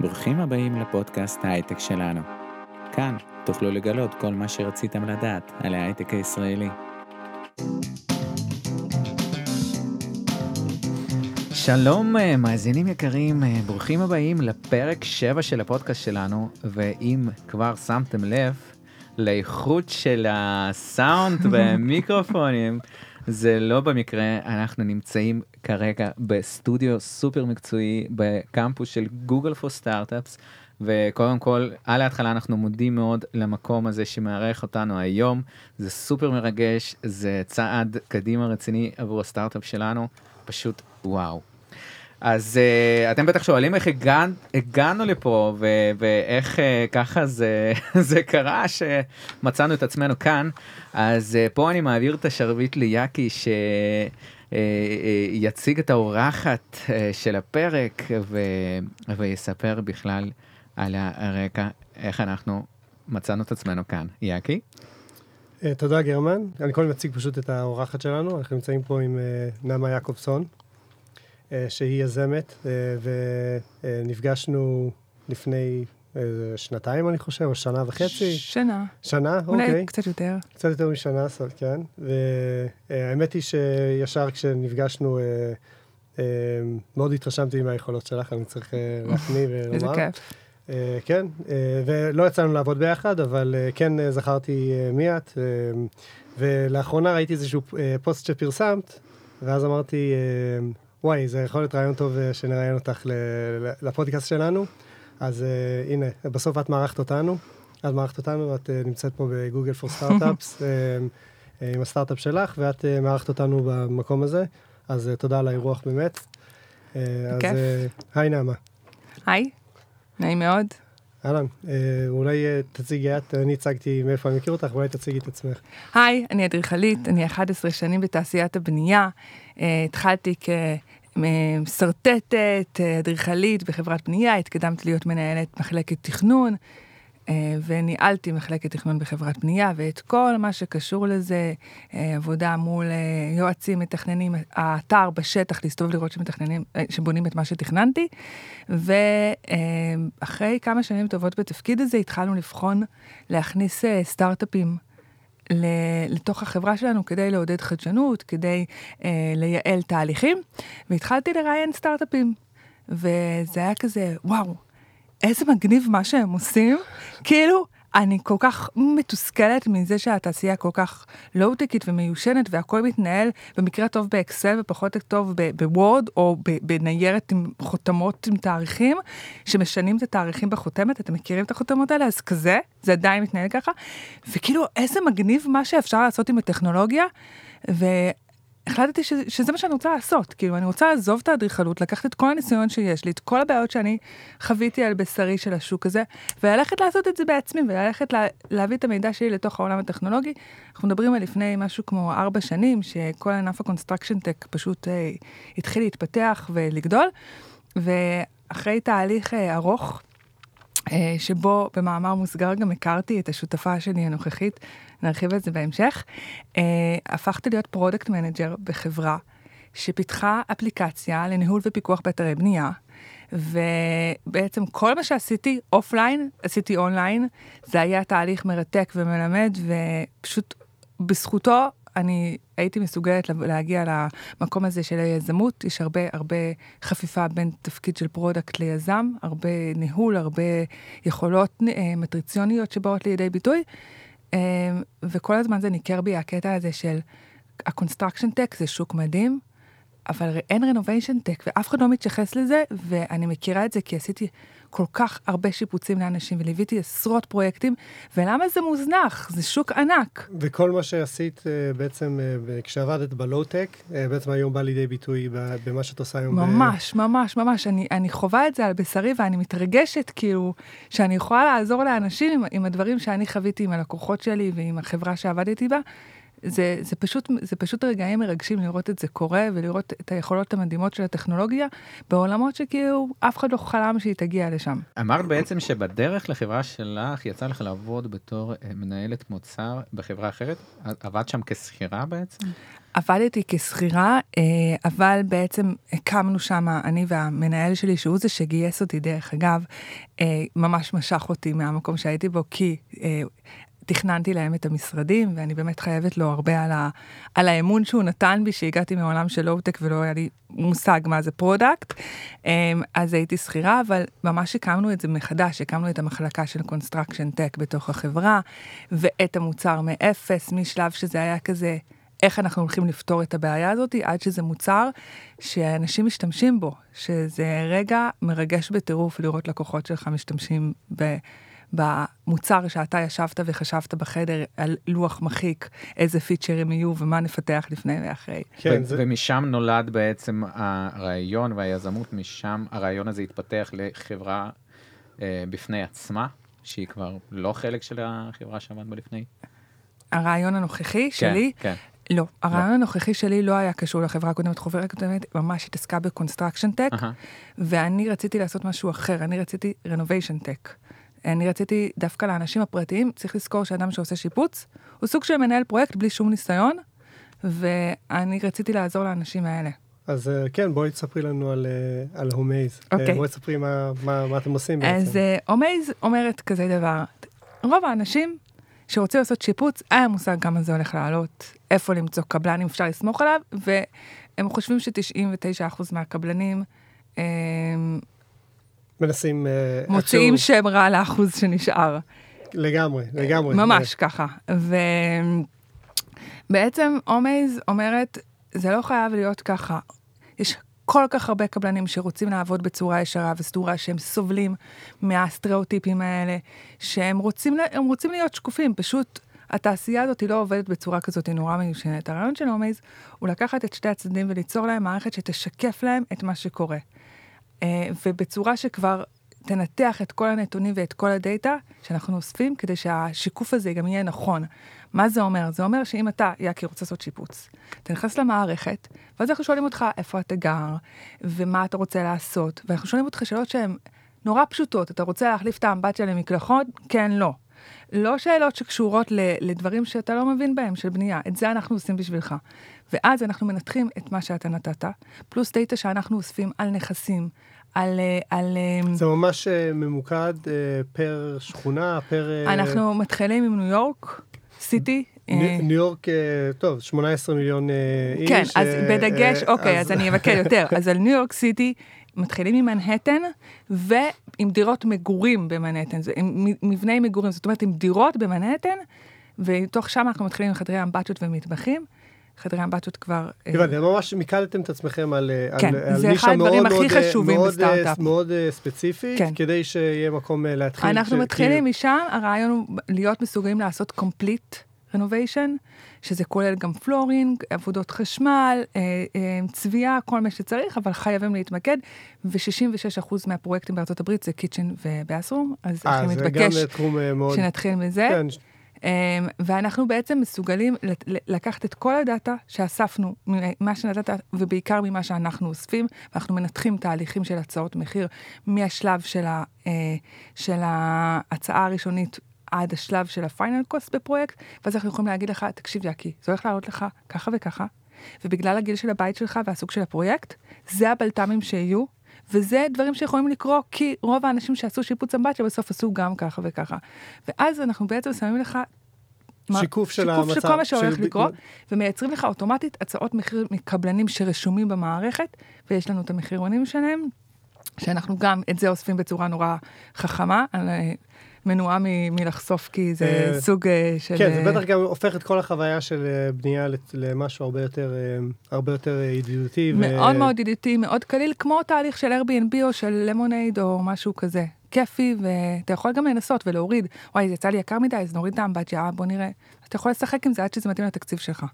ברוכים הבאים לפודקאסט ההייטק שלנו. כאן תוכלו לגלות כל מה שרציתם לדעת על ההייטק הישראלי. שלום אה, מאזינים יקרים, אה, ברוכים הבאים לפרק 7 של הפודקאסט שלנו, ואם כבר שמתם לב לאיכות של הסאונד והמיקרופונים, זה לא במקרה, אנחנו נמצאים כרגע בסטודיו סופר מקצועי בקמפוס של גוגל פור סטארט-אפס. וקודם כל, על ההתחלה אנחנו מודים מאוד למקום הזה שמארח אותנו היום. זה סופר מרגש, זה צעד קדימה רציני עבור הסטארט-אפ שלנו, פשוט וואו. אז uh, אתם בטח שואלים איך הגענו, הגענו לפה ו- ואיך uh, ככה זה, זה קרה שמצאנו את עצמנו כאן. אז uh, פה אני מעביר את השרביט ליאקי שיציג uh, uh, את האורחת uh, של הפרק ו- ויספר בכלל על הרקע, איך אנחנו מצאנו את עצמנו כאן. יאקי? תודה גרמן. אני קודם מציג פשוט את האורחת שלנו, אנחנו נמצאים פה עם נעמה יעקובסון. אה, שהיא יזמת, אה, ונפגשנו לפני שנתיים, אני חושב, או שנה וחצי. שנה. שנה, אולי אוקיי. אולי קצת יותר. קצת יותר משנה, כן. והאמת היא שישר כשנפגשנו, אה, מאוד התרשמתי מהיכולות שלך, אני צריך להחמיא ולומר. איזה כיף. כן, ולא יצא לנו לעבוד ביחד, אבל כן זכרתי מי את. ולאחרונה ראיתי איזשהו פוסט שפרסמת, ואז אמרתי, וואי, זה יכול להיות רעיון טוב אה, שנראיין אותך לפודקאסט שלנו. אז uh, הנה, בסוף את מארחת אותנו. את מארחת אותנו, את uh, נמצאת פה בגוגל פור סטארט-אפס, עם הסטארט-אפ שלך, ואת uh, מארחת אותנו במקום הזה. אז uh, תודה על האירוח באמת. Uh, אז uh, היי נעמה. היי, נעים מאוד. אהלן, אולי תציגי את, אני הצגתי מאיפה אני מכיר אותך, אולי תציגי את עצמך. היי, אני אדריכלית, אני 11 שנים בתעשיית הבנייה. התחלתי כ... משרטטת, אדריכלית בחברת בנייה, התקדמתי להיות מנהלת מחלקת תכנון, אה, וניהלתי מחלקת תכנון בחברת בנייה, ואת כל מה שקשור לזה, אה, עבודה מול אה, יועצים, מתכננים, האתר בשטח, להסתובב לראות שמתכננים, שבונים את מה שתכננתי, ואחרי כמה שנים טובות בתפקיד הזה, התחלנו לבחון להכניס סטארט-אפים. לתוך החברה שלנו כדי לעודד חדשנות, כדי אה, לייעל תהליכים, והתחלתי לראיין סטארט-אפים. וזה היה כזה, וואו, איזה מגניב מה שהם עושים, כאילו, אני כל כך מתוסכלת מזה שהתעשייה כל כך לואו-טקית ומיושנת והכל מתנהל במקרה הטוב באקסל ופחות טוב בוורד או בניירת עם חותמות עם תאריכים, שמשנים את התאריכים בחותמת, אתם מכירים את החותמות האלה? אז כזה, זה עדיין מתנהל ככה. וכאילו, איזה מגניב מה שאפשר לעשות עם הטכנולוגיה. ו... החלטתי ש, שזה מה שאני רוצה לעשות, כאילו אני רוצה לעזוב את האדריכלות, לקחת את כל הניסיון שיש לי, את כל הבעיות שאני חוויתי על בשרי של השוק הזה, וללכת לעשות את זה בעצמי, וללכת לה, להביא את המידע שלי לתוך העולם הטכנולוגי. אנחנו מדברים על לפני משהו כמו ארבע שנים, שכל ענף ה construction tech פשוט אה, התחיל להתפתח ולגדול, ואחרי תהליך אה, ארוך, שבו במאמר מוסגר גם הכרתי את השותפה שלי הנוכחית, נרחיב על זה בהמשך. אה, הפכתי להיות product manager בחברה שפיתחה אפליקציה לניהול ופיקוח באתרי בנייה. ובעצם כל מה שעשיתי offline, עשיתי אונליין, זה היה תהליך מרתק ומלמד, ופשוט בזכותו אני הייתי מסוגלת להגיע למקום הזה של היזמות, יש הרבה הרבה חפיפה בין תפקיד של product ליזם, הרבה ניהול, הרבה יכולות אה, מטריציוניות שבאות לידי ביטוי, אה, וכל הזמן זה ניכר בי הקטע הזה של ה construction tech זה שוק מדהים, אבל אין renovation tech, ואף אחד לא מתייחס לזה, ואני מכירה את זה כי עשיתי כל כך הרבה שיפוצים לאנשים, וליוויתי עשרות פרויקטים, ולמה זה מוזנח? זה שוק ענק. וכל מה שעשית אה, בעצם, אה, כשעבדת בלואו-טק, אה, בעצם היום בא לידי ביטוי במה שאת עושה היום. ממש, ב... ממש, ממש. אני, אני חווה את זה על בשרי, ואני מתרגשת, כאילו, שאני יכולה לעזור לאנשים עם, עם הדברים שאני חוויתי עם הלקוחות שלי ועם החברה שעבדתי בה. זה, זה, פשוט, זה פשוט רגעים מרגשים לראות את זה קורה ולראות את היכולות המדהימות של הטכנולוגיה בעולמות שכאילו אף אחד לא חלם שהיא תגיע לשם. אמרת בעצם שבדרך לחברה שלך יצא לך לעבוד בתור אה, מנהלת מוצר בחברה אחרת? עבדת שם כשכירה בעצם? עבדתי כשכירה, אה, אבל בעצם הקמנו שם, אני והמנהל שלי, שהוא זה שגייס אותי, דרך אגב, אה, ממש משך אותי מהמקום שהייתי בו, כי תכננתי להם את המשרדים, ואני באמת חייבת לו הרבה על, ה, על האמון שהוא נתן בי, שהגעתי מעולם של לואו-טק ולא היה לי מושג מה זה product. אמ, אז הייתי שכירה, אבל ממש הקמנו את זה מחדש, הקמנו את המחלקה של construction tech בתוך החברה, ואת המוצר מאפס, משלב שזה היה כזה... איך אנחנו הולכים לפתור את הבעיה הזאת, עד שזה מוצר שאנשים משתמשים בו, שזה רגע מרגש בטירוף לראות לקוחות שלך משתמשים ב... במוצר שאתה ישבת וחשבת בחדר על לוח מחיק, איזה פיצ'רים יהיו ומה נפתח לפני ואחרי. כן, זה... ומשם נולד בעצם הרעיון והיזמות, משם הרעיון הזה התפתח לחברה אה, בפני עצמה, שהיא כבר לא חלק של החברה שעמד בה לפני. הרעיון הנוכחי כן, שלי, כן. לא, הרעיון לא. הנוכחי שלי לא היה קשור לחברה הקודמת, חברה הקודמת ממש התעסקה ב construction tech, uh-huh. ואני רציתי לעשות משהו אחר, אני רציתי renovation tech. אני רציתי דווקא לאנשים הפרטיים, צריך לזכור שאדם שעושה שיפוץ, הוא סוג של מנהל פרויקט בלי שום ניסיון, ואני רציתי לעזור לאנשים האלה. אז אה, כן, בואי תספרי לנו על, אה, על הומייז. אה, אוקיי. בואי תספרי מה, מה, מה אתם עושים בעצם. אז הומייז אומרת כזה דבר, רוב האנשים שרוצים לעשות שיפוץ, היה מושג כמה זה הולך לעלות, איפה למצוא קבלן אם אפשר לסמוך עליו, והם חושבים ש-99% מהקבלנים מנסים... אה, מוציאים שם רע לאחוז שנשאר. לגמרי, לגמרי. ממש ככה. ובעצם אומייז אומרת, זה לא חייב להיות ככה. יש כל כך הרבה קבלנים שרוצים לעבוד בצורה ישרה וסדורה, שהם סובלים מהסטריאוטיפים האלה, שהם רוצים, רוצים להיות שקופים, פשוט התעשייה הזאת היא לא עובדת בצורה כזאת, היא נורא מיושנת. הרעיון של אומייז הוא לקחת את שתי הצדדים וליצור להם מערכת שתשקף להם את מה שקורה. אה, ובצורה שכבר תנתח את כל הנתונים ואת כל הדאטה שאנחנו אוספים, כדי שהשיקוף הזה גם יהיה נכון. מה זה אומר? זה אומר שאם אתה, יאקי, רוצה לעשות שיפוץ, אתה נכנס למערכת, ואז אנחנו שואלים אותך איפה אתה גר, ומה אתה רוצה לעשות, ואנחנו שואלים אותך שאלות שהן נורא פשוטות. אתה רוצה להחליף את האמבטיה למקלחות? כן, לא. לא שאלות שקשורות לדברים שאתה לא מבין בהם, של בנייה. את זה אנחנו עושים בשבילך. ואז אנחנו מנתחים את מה שאתה נתת, פלוס דאטה שאנחנו אוספים על נכסים, על... אה, על אה, זה ממש אה, ממוקד פר שכונה, פר... אנחנו מתחילים עם ניו יורק, סיטי. ניו יורק, טוב, 18 מיליון איש. כן, אז בדגש, אוקיי, אז אני אבקר יותר. אז על ניו יורק סיטי, מתחילים עם מנהטן, ועם דירות מגורים במנהטן, עם מבני מגורים, זאת אומרת עם דירות במנהטן, ותוך שם אנחנו מתחילים עם חדרי אמבטיות ומטבחים. חדרי אמבטיות כבר... אה, הבנתי, ממש מיקדתם את עצמכם על, כן, על, על נישה מאוד מאוד, מאוד, מאוד, בסטארט-אפ. מאוד ספציפית, כן. כדי שיהיה מקום אה, להתחיל. אנחנו ש... מתחילים כי... משם, הרעיון הוא להיות מסוגלים לעשות complete renovation, שזה כולל גם פלורינג, עבודות חשמל, אה, אה, צביעה, כל מה שצריך, אבל חייבים להתמקד, ו-66% מהפרויקטים בארצות הברית זה קיצ'ן ובאסרום, אז הכי מתבקש שנתחיל מזה. כן. אמ, ואנחנו בעצם מסוגלים לקחת את כל הדאטה שאספנו, ממה שנתת, ובעיקר ממה שאנחנו אוספים, ואנחנו מנתחים תהליכים של הצעות מחיר מהשלב של, ה, אה, של ההצעה הראשונית עד השלב של הפיינל קוסט בפרויקט, ואז אנחנו יכולים להגיד לך, תקשיב יאקי, זה הולך לעלות לך ככה וככה, ובגלל הגיל של הבית שלך והסוג של הפרויקט, זה הבלת"מים שיהיו, וזה דברים שיכולים לקרות, כי רוב האנשים שעשו שיפוץ אמבטיה בסוף עשו גם ככה וככה. ואז אנחנו בעצם שמים לך... שיקוף של המצב. שיקוף של כל מה שהולך של... לקרות, ומייצרים לך אוטומטית הצעות מחיר מקבלנים שרשומים במערכת, ויש לנו את המחירונים שלהם, שאנחנו גם את זה אוספים בצורה נורא חכמה. מנועה מלחשוף כי זה אה, סוג אה, של... כן, זה בטח גם הופך את כל החוויה של אה, בנייה למשהו הרבה יותר, הרבה יותר ידידותי. מאוד ו... מאוד ידידותי, מאוד קליל, כמו תהליך של Airbnb או של למונייד או משהו כזה. כיפי, ואתה יכול גם לנסות ולהוריד. וואי, זה יצא לי יקר מדי, אז נוריד את האמבטיה, בוא נראה. אתה יכול לשחק עם זה עד שזה מתאים לתקציב שלך.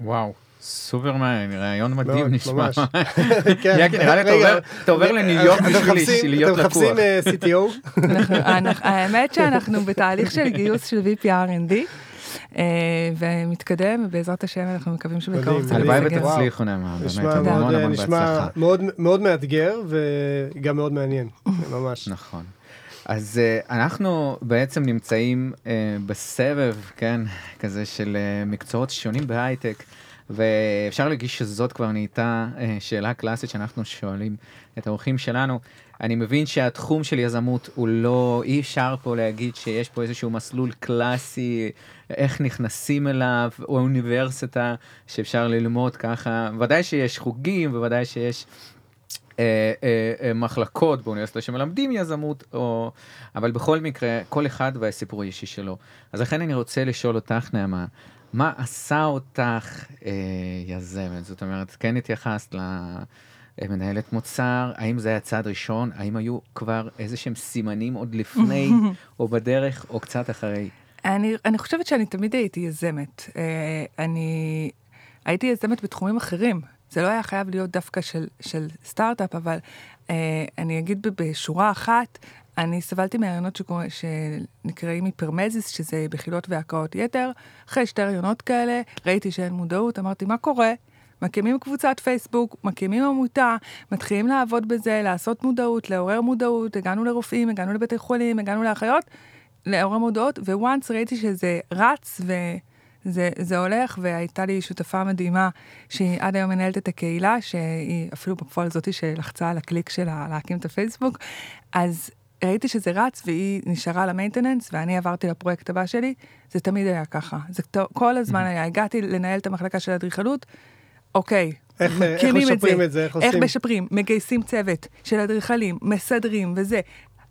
וואו. סופר מעניין, רעיון מדהים נשמע. כן. נראה לי אתה עובר לניו יורק בשביל להיות לקוח. אתם מחפשים אה, CTO? האמת שאנחנו בתהליך של גיוס של VP R&D. אה, ומתקדם, ובעזרת השם אנחנו מקווים שבקרוב זה הלוואי. ותצליחו נעמה, באמת, נשמע המון המון נשמע בהצלחה. מאוד, מאוד מאתגר וגם מאוד מעניין, ממש. נכון. אז uh, אנחנו בעצם נמצאים uh, בסבב, כן, כזה של uh, מקצועות שונים בהייטק, ואפשר להגיש שזאת כבר נהייתה uh, שאלה קלאסית שאנחנו שואלים את האורחים שלנו. אני מבין שהתחום של יזמות הוא לא, אי אפשר פה להגיד שיש פה איזשהו מסלול קלאסי, איך נכנסים אליו, או אוניברסיטה שאפשר ללמוד ככה, ודאי שיש חוגים, בוודאי שיש אה, אה, אה, מחלקות באוניברסיטה שמלמדים יזמות, או... אבל בכל מקרה, כל אחד והסיפור האישי שלו. אז לכן אני רוצה לשאול אותך, נעמה, מה עשה אותך אה, יזמת? זאת אומרת, כן התייחסת למנהלת מוצר, האם זה היה צעד ראשון? האם היו כבר איזה שהם סימנים עוד לפני, או בדרך, או קצת אחרי? אני, אני חושבת שאני תמיד הייתי יזמת. אה, אני הייתי יזמת בתחומים אחרים. זה לא היה חייב להיות דווקא של, של סטארט-אפ, אבל אה, אני אגיד בשורה אחת, אני סבלתי מהרעיונות שקורא, שנקראים היפרמזיס, שזה בחילות והקאות יתר. אחרי שתי רעיונות כאלה, ראיתי שאין מודעות, אמרתי, מה קורה? מקימים קבוצת פייסבוק, מקימים עמותה, מתחילים לעבוד בזה, לעשות מודעות, לעורר מודעות, הגענו לרופאים, הגענו לבתי חולים, הגענו לאחיות, לעורר מודעות, וואנס ראיתי שזה רץ וזה זה הולך, והייתה לי שותפה מדהימה, שהיא עד היום מנהלת את הקהילה, שהיא אפילו בפועל זאתי שלחצה על הקליק שלה להקים את הפייסבוק, אז ראיתי שזה רץ והיא נשארה למיינטננס ואני עברתי לפרויקט הבא שלי, זה תמיד היה ככה, זה כל הזמן היה, הגעתי לנהל את המחלקה של האדריכלות, אוקיי, איך, איך מקימים את משפרים זה. את זה? איך איך עושים? משפרים, מגייסים צוות של אדריכלים, מסדרים וזה.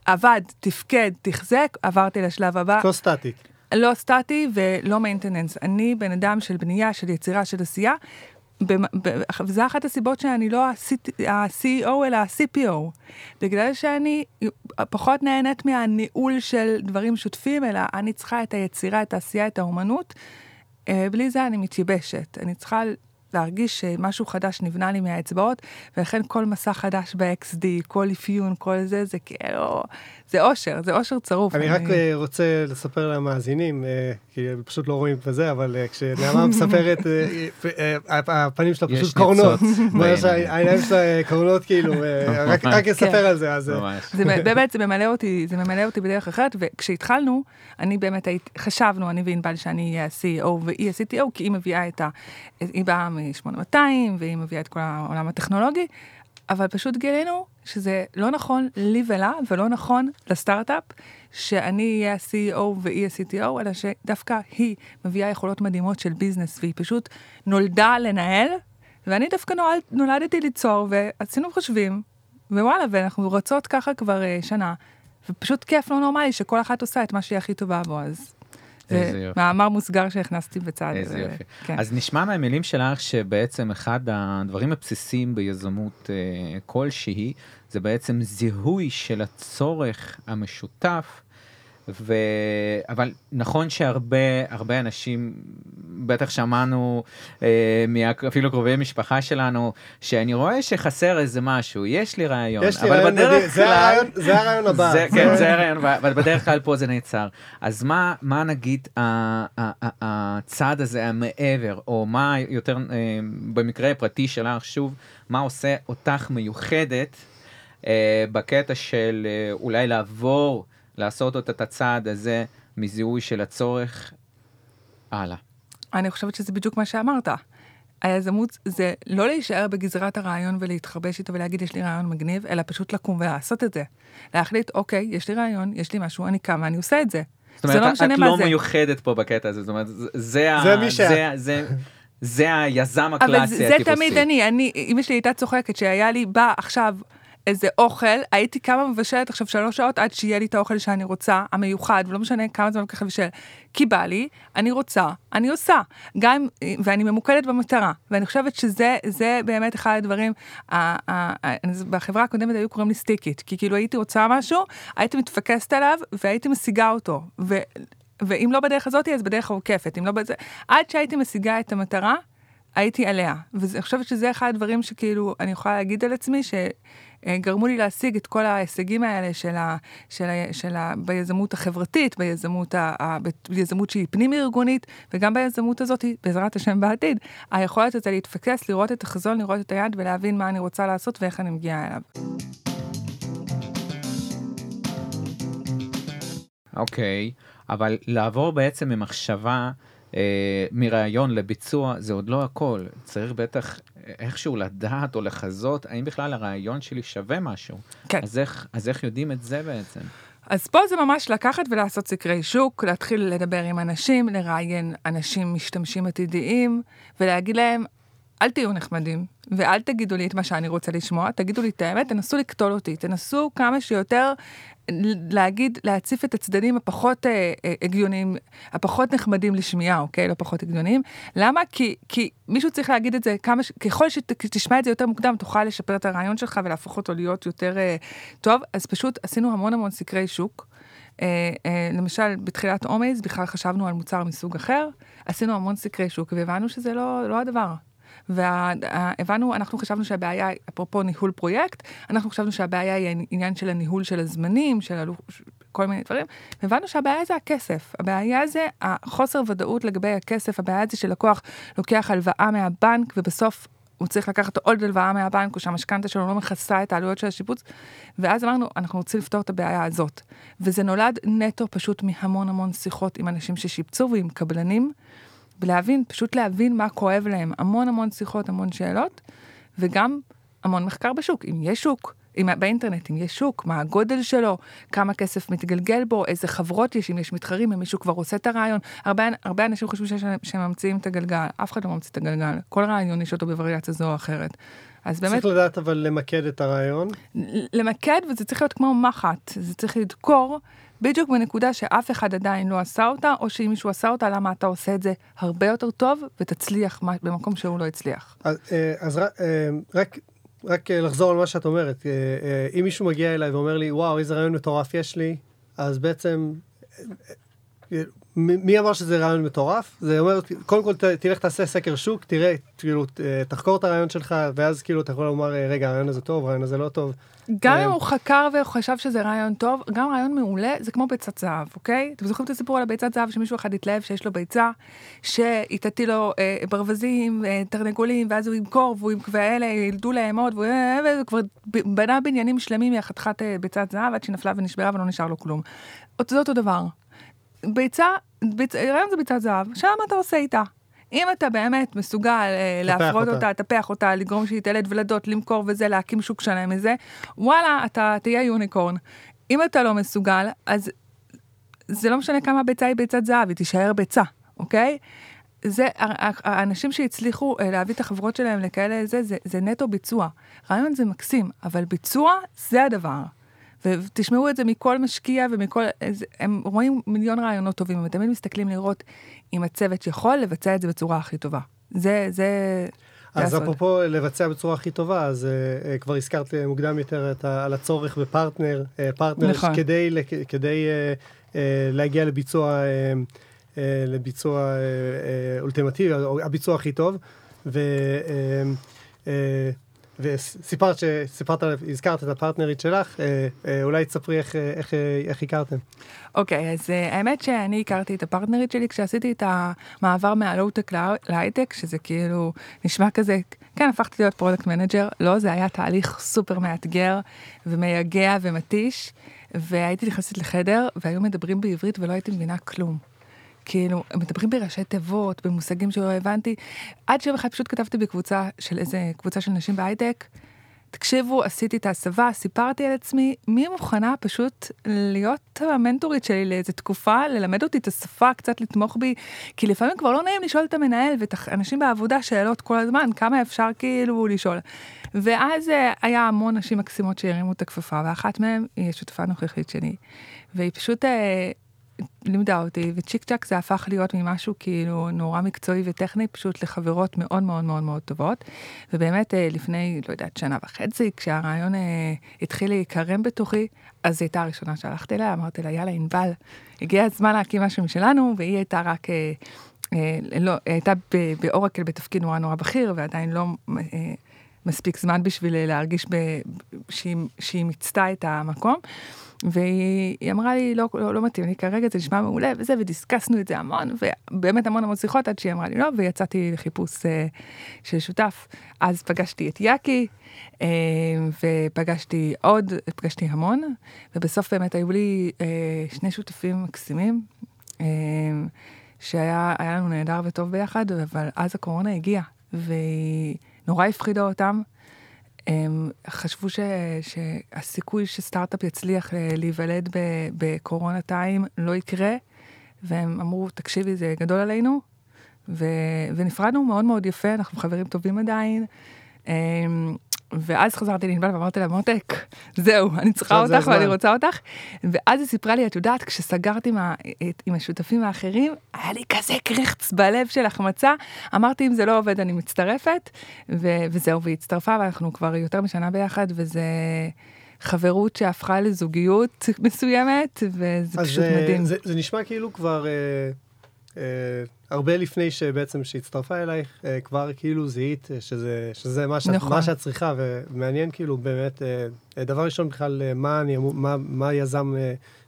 עבד, תפקד, תחזק, עברתי לשלב הבא. לא סטטי. לא סטטי ולא מיינטננס. אני בן אדם של בנייה, של יצירה, של עשייה, וזה אחת הסיבות שאני לא ה-CEO אלא ה-CPO. בגלל שאני פחות נהנית מהניהול של דברים שוטפים, אלא אני צריכה את היצירה, את העשייה, את האומנות. אה, בלי זה אני מתייבשת. אני צריכה להרגיש שמשהו חדש נבנה לי מהאצבעות, ולכן כל מסע חדש ב-XD, כל אפיון, כל זה, זה כאילו, זה אושר, זה אושר צרוף. אני רק אה, רוצה לספר למאזינים, אה, כי הם פשוט לא רואים את זה, אבל אה, כשנעמה מספרת, הפנים שלה יש פשוט קורנות. בעיניים. העיניים שלה קורנות כאילו, רק- רק אספר כן. על זה. זה באמת, זה ממלא אותי, זה ממלא אותי בדרך אחרת, וכשהתחלנו, אני באמת חשבנו, אני וענבל, שאני אהיה ה-CEO והיא ה-CTO, כי היא מביאה את ה... היא באה מ-8200, והיא מביאה את כל העולם הטכנולוגי, אבל פשוט גילינו שזה לא נכון לי ולה, ולא נכון לסטארט-אפ, שאני אהיה ה-CEO והיא ה-CTO, אלא שדווקא היא מביאה יכולות מדהימות של ביזנס, והיא פשוט נולדה לנהל, ואני דווקא נולד, נולדתי ליצור, ועשינו חושבים, ווואלה, ואנחנו רצות ככה כבר uh, שנה, ופשוט כיף לא נורמלי שכל אחת עושה את מה שהיא הכי טובה בו, אז... איזה זה יופי. מאמר מוסגר שהכנסתי בצד. איזה אה, יופי. כן. אז נשמע מהמילים שלך שבעצם אחד הדברים הבסיסיים ביזמות אה, כלשהי, זה בעצם זיהוי של הצורך המשותף. ו... אבל נכון שהרבה הרבה אנשים, בטח שמענו אה, מה- אפילו קרובי משפחה שלנו, שאני רואה שחסר איזה משהו, יש לי רעיון, יש לי אבל רעיון מדהים, בדרך זה כלל... הרעיון- זה הרעיון הבא. זה, כן, זה הרעיון, אבל בדרך כלל פה זה נעצר. אז מה, מה נגיד הצעד הזה המעבר, או מה יותר, אה, במקרה הפרטי שלך, שוב, מה עושה אותך מיוחדת בקטע של אה, אולי לעבור, לעשות את הצעד הזה מזיהוי של הצורך הלאה. אני חושבת שזה בדיוק מה שאמרת. היזמות זה לא להישאר בגזרת הרעיון ולהתחרבש איתו ולהגיד יש לי רעיון מגניב, אלא פשוט לקום ולעשות את זה. להחליט, אוקיי, יש לי רעיון, יש לי משהו, אני קמה, אני עושה את זה. זאת אומרת, זה לא את- משנה את מה לא זה. מיוחדת פה בקטע הזה, זאת אומרת, זה, זה, ה- זה. זה, זה, זה היזם אבל הקלאסי זה, זה הטיפוסי. תמיד אני, אני, אמא שלי הייתה צוחקת שהיה לי בא עכשיו איזה אוכל, הייתי קמה מבשלת עכשיו שלוש שעות עד שיהיה לי את האוכל שאני רוצה, המיוחד, ולא משנה כמה זמן לוקח לבשל. כי בא לי, אני רוצה, אני עושה. גם, ואני ממוקדת במטרה. ואני חושבת שזה זה באמת אחד הדברים, ה- ה- ה- בחברה הקודמת היו קוראים לי סטיקית, כי כאילו הייתי רוצה משהו, הייתי מתפקסת עליו והייתי משיגה אותו. ו, ואם לא בדרך הזאת, אז בדרך העוקפת. אם לא בזה, עד שהייתי משיגה את המטרה, הייתי עליה. ואני חושבת שזה אחד הדברים שכאילו, אני יכולה להגיד על עצמי, שגרמו לי להשיג את כל ההישגים האלה של ה, של ה, של ה, ביזמות החברתית, ביזמות, ה, ה, ביזמות שהיא פנים-ארגונית, וגם ביזמות הזאת, בעזרת השם בעתיד, היכולת הזה להתפקס, לראות את החזון, לראות את היד ולהבין מה אני רוצה לעשות ואיך אני מגיעה אליו. אוקיי, okay, אבל לעבור בעצם ממחשבה אה, מרעיון לביצוע זה עוד לא הכל, צריך בטח איכשהו לדעת או לחזות האם בכלל הרעיון שלי שווה משהו. כן. אז איך, אז איך יודעים את זה בעצם? אז פה זה ממש לקחת ולעשות סקרי שוק, להתחיל לדבר עם אנשים, לראיין אנשים משתמשים עתידיים, ולהגיד להם, אל תהיו נחמדים, ואל תגידו לי את מה שאני רוצה לשמוע, תגידו לי את האמת, תנסו לקטול אותי, תנסו כמה שיותר להגיד, להציף את הצדדים הפחות אה, אה, הגיוניים, הפחות נחמדים לשמיעה, אוקיי? לא פחות הגיוניים. למה? כי, כי מישהו צריך להגיד את זה כמה, ככל שתשמע את זה יותר מוקדם, תוכל לשפר את הרעיון שלך ולהפוך אותו להיות יותר אה, טוב. אז פשוט עשינו המון המון סקרי שוק. אה, אה, למשל, בתחילת אומייז בכלל חשבנו על מוצר מסוג אחר, עשינו המון סקרי שוק והבנו שזה לא, לא הדבר. והבנו, אנחנו חשבנו שהבעיה, אפרופו ניהול פרויקט, אנחנו חשבנו שהבעיה היא עניין של הניהול של הזמנים, של הלוח, כל מיני דברים, והבנו שהבעיה זה הכסף. הבעיה זה החוסר ודאות לגבי הכסף, הבעיה זה שלקוח לוקח הלוואה מהבנק ובסוף הוא צריך לקחת עוד הלוואה מהבנק, או שהמשכנתה שלו לא מכסה את העלויות של השיפוץ. ואז אמרנו, אנחנו רוצים לפתור את הבעיה הזאת. וזה נולד נטו פשוט מהמון המון שיחות עם אנשים ששיפצו ועם קבלנים, ולהבין, פשוט להבין מה כואב להם. המון המון שיחות, המון שאלות, וגם המון מחקר בשוק. אם יש שוק, אם, באינטרנט, אם יש שוק, מה הגודל שלו, כמה כסף מתגלגל בו, איזה חברות יש, אם יש מתחרים, אם מישהו כבר עושה את הרעיון. הרבה, הרבה אנשים חושבים שיש, שהם ממציאים את הגלגל, אף אחד לא ממציא את הגלגל. כל רעיון יש אותו בווריאציה זו או אחרת. אז באמת... צריך לדעת אבל למקד את הרעיון. למקד, וזה צריך להיות כמו מחט. זה צריך לדקור בדיוק בנקודה שאף אחד עדיין לא עשה אותה, או שאם מישהו עשה אותה, למה אתה עושה את זה הרבה יותר טוב, ותצליח במקום שהוא לא הצליח. אז, אה, אז אה, רק, רק לחזור על מה שאת אומרת, אה, אם מישהו מגיע אליי ואומר לי, וואו, איזה רעיון מטורף יש לי, אז בעצם מי אמר שזה רעיון מטורף? זה אומר, קודם כל תלך תעשה סקר שוק, תראה, כאילו, תחקור את הרעיון שלך, ואז כאילו אתה יכול לומר, רגע, הרעיון הזה טוב, הרעיון הזה לא טוב. גם אם הוא חקר וחשב שזה רעיון טוב, גם רעיון מעולה, זה כמו ביצת זהב, אוקיי? אתם זוכרים את הסיפור על הביצת זהב, שמישהו אחד התלהב שיש לו ביצה, שהיא תטיל לו אה, ברווזים, אה, תרנגולים, ואז הוא ימכור, והוא ואלה ילדו לאמוד, והוא אה, כבר בנה בניינים שלמים מהחתיכת אה, ביצת זהב, עד שהיא נפלה ונשברה ולא נשאר לו כלום. זה אותו דבר. ביצה, ביצ... רעיון זה ביצת זהב, שם אתה עושה איתה. אם אתה באמת מסוגל אה, להפרות אותה, לטפח אותה, לגרום שהיא תלד ולדות, למכור וזה, להקים שוק שלם מזה, וואלה, אתה תהיה יוניקורן. אם אתה לא מסוגל, אז זה לא משנה כמה ביצה היא ביצת זהב, היא תישאר ביצה, אוקיי? זה, האנשים שהצליחו אה, להביא את החברות שלהם לכאלה, זה, זה, זה נטו ביצוע. רעיון זה מקסים, אבל ביצוע זה הדבר. ותשמעו את זה מכל משקיע ומכל, הם רואים מיליון רעיונות טובים, הם תמיד מסתכלים לראות אם הצוות יכול לבצע את זה בצורה הכי טובה. זה, זה... אז אפרופו לבצע בצורה הכי טובה, אז uh, כבר הזכרת מוקדם יותר את על הצורך בפרטנר, uh, פרטנר, נכון. כדי, כדי uh, uh, להגיע לביצוע, uh, uh, לביצוע uh, uh, אולטימטיבי, הביצוע הכי טוב. ו... Uh, uh, וסיפרת שסיפרת, הזכרת את הפרטנרית שלך, אה, אה, אולי תספרי איך, אה, איך, איך הכרתם. אוקיי, okay, אז האמת שאני הכרתי את הפרטנרית שלי כשעשיתי את המעבר מהלואו-טק להייטק, שזה כאילו נשמע כזה, כן, הפכתי להיות product manager, לא, זה היה תהליך סופר מאתגר ומייגע ומתיש, והייתי נכנסת לחדר והיו מדברים בעברית ולא הייתי מבינה כלום. כאילו, מדברים בראשי תיבות, במושגים שלא הבנתי, עד שיום אחד פשוט כתבתי בקבוצה של איזה קבוצה של נשים בהייטק. תקשיבו, עשיתי את ההסבה, סיפרתי על עצמי, מי מוכנה פשוט להיות המנטורית שלי לאיזה תקופה, ללמד אותי את השפה, קצת לתמוך בי, כי לפעמים כבר לא נעים לשאול את המנהל ואת האנשים בעבודה שאלות כל הזמן, כמה אפשר כאילו לשאול. ואז אה, היה המון נשים מקסימות שהרימו את הכפפה, ואחת מהן היא השותפה הנוכחית שלי, והיא פשוט... לימדה אותי, וצ'יק צ'אק זה הפך להיות ממשהו כאילו נורא מקצועי וטכני, פשוט לחברות מאוד מאוד מאוד מאוד טובות. ובאמת אה, לפני, לא יודעת, שנה וחצי, כשהרעיון אה, התחיל להיקרם בתוכי, אז היא הייתה הראשונה שהלכתי אליה, אמרתי לה, יאללה, ענבל, הגיע הזמן להקים משהו משלנו, והיא הייתה רק... אה, לא, הייתה באורקל בתפקיד נורא נורא בכיר, ועדיין לא מספיק זמן בשביל להרגיש ב, שהיא, שהיא מיצתה את המקום. והיא אמרה לי, לא, לא, לא מתאים לי כרגע, זה נשמע מעולה וזה, ודיסקסנו את זה המון, ובאמת המון המון שיחות עד שהיא אמרה לי לא, ויצאתי לחיפוש אה, של שותף. אז פגשתי את יאקי, אה, ופגשתי עוד, פגשתי המון, ובסוף באמת היו לי אה, שני שותפים מקסימים, אה, שהיה לנו נהדר וטוב ביחד, אבל אז הקורונה הגיעה, והיא נורא הפחידה אותם. הם חשבו ש, שהסיכוי שסטארט-אפ יצליח להיוולד בקורונה טיים לא יקרה, והם אמרו, תקשיבי, זה גדול עלינו, ו, ונפרדנו מאוד מאוד יפה, אנחנו חברים טובים עדיין. ואז חזרתי לענבל ואמרתי לה, מותק, זהו, אני צריכה אותך ואני רוצה אותך. ואז היא סיפרה לי, את יודעת, כשסגרתי עם, עם השותפים האחרים, היה לי כזה קרחץ בלב של החמצה. אמרתי, אם זה לא עובד, אני מצטרפת, ו- וזהו, והיא הצטרפה, ואנחנו כבר יותר משנה ביחד, וזה... חברות שהפכה לזוגיות מסוימת, וזה פשוט זה, מדהים. זה, זה נשמע כאילו כבר אה, אה, הרבה לפני שבעצם שהצטרפה אלייך, אה, כבר כאילו זיהית אה, שזה, שזה מה, שאת, נכון. מה שאת צריכה, ומעניין כאילו באמת, אה, דבר ראשון בכלל, מה, אני, מה, מה יזם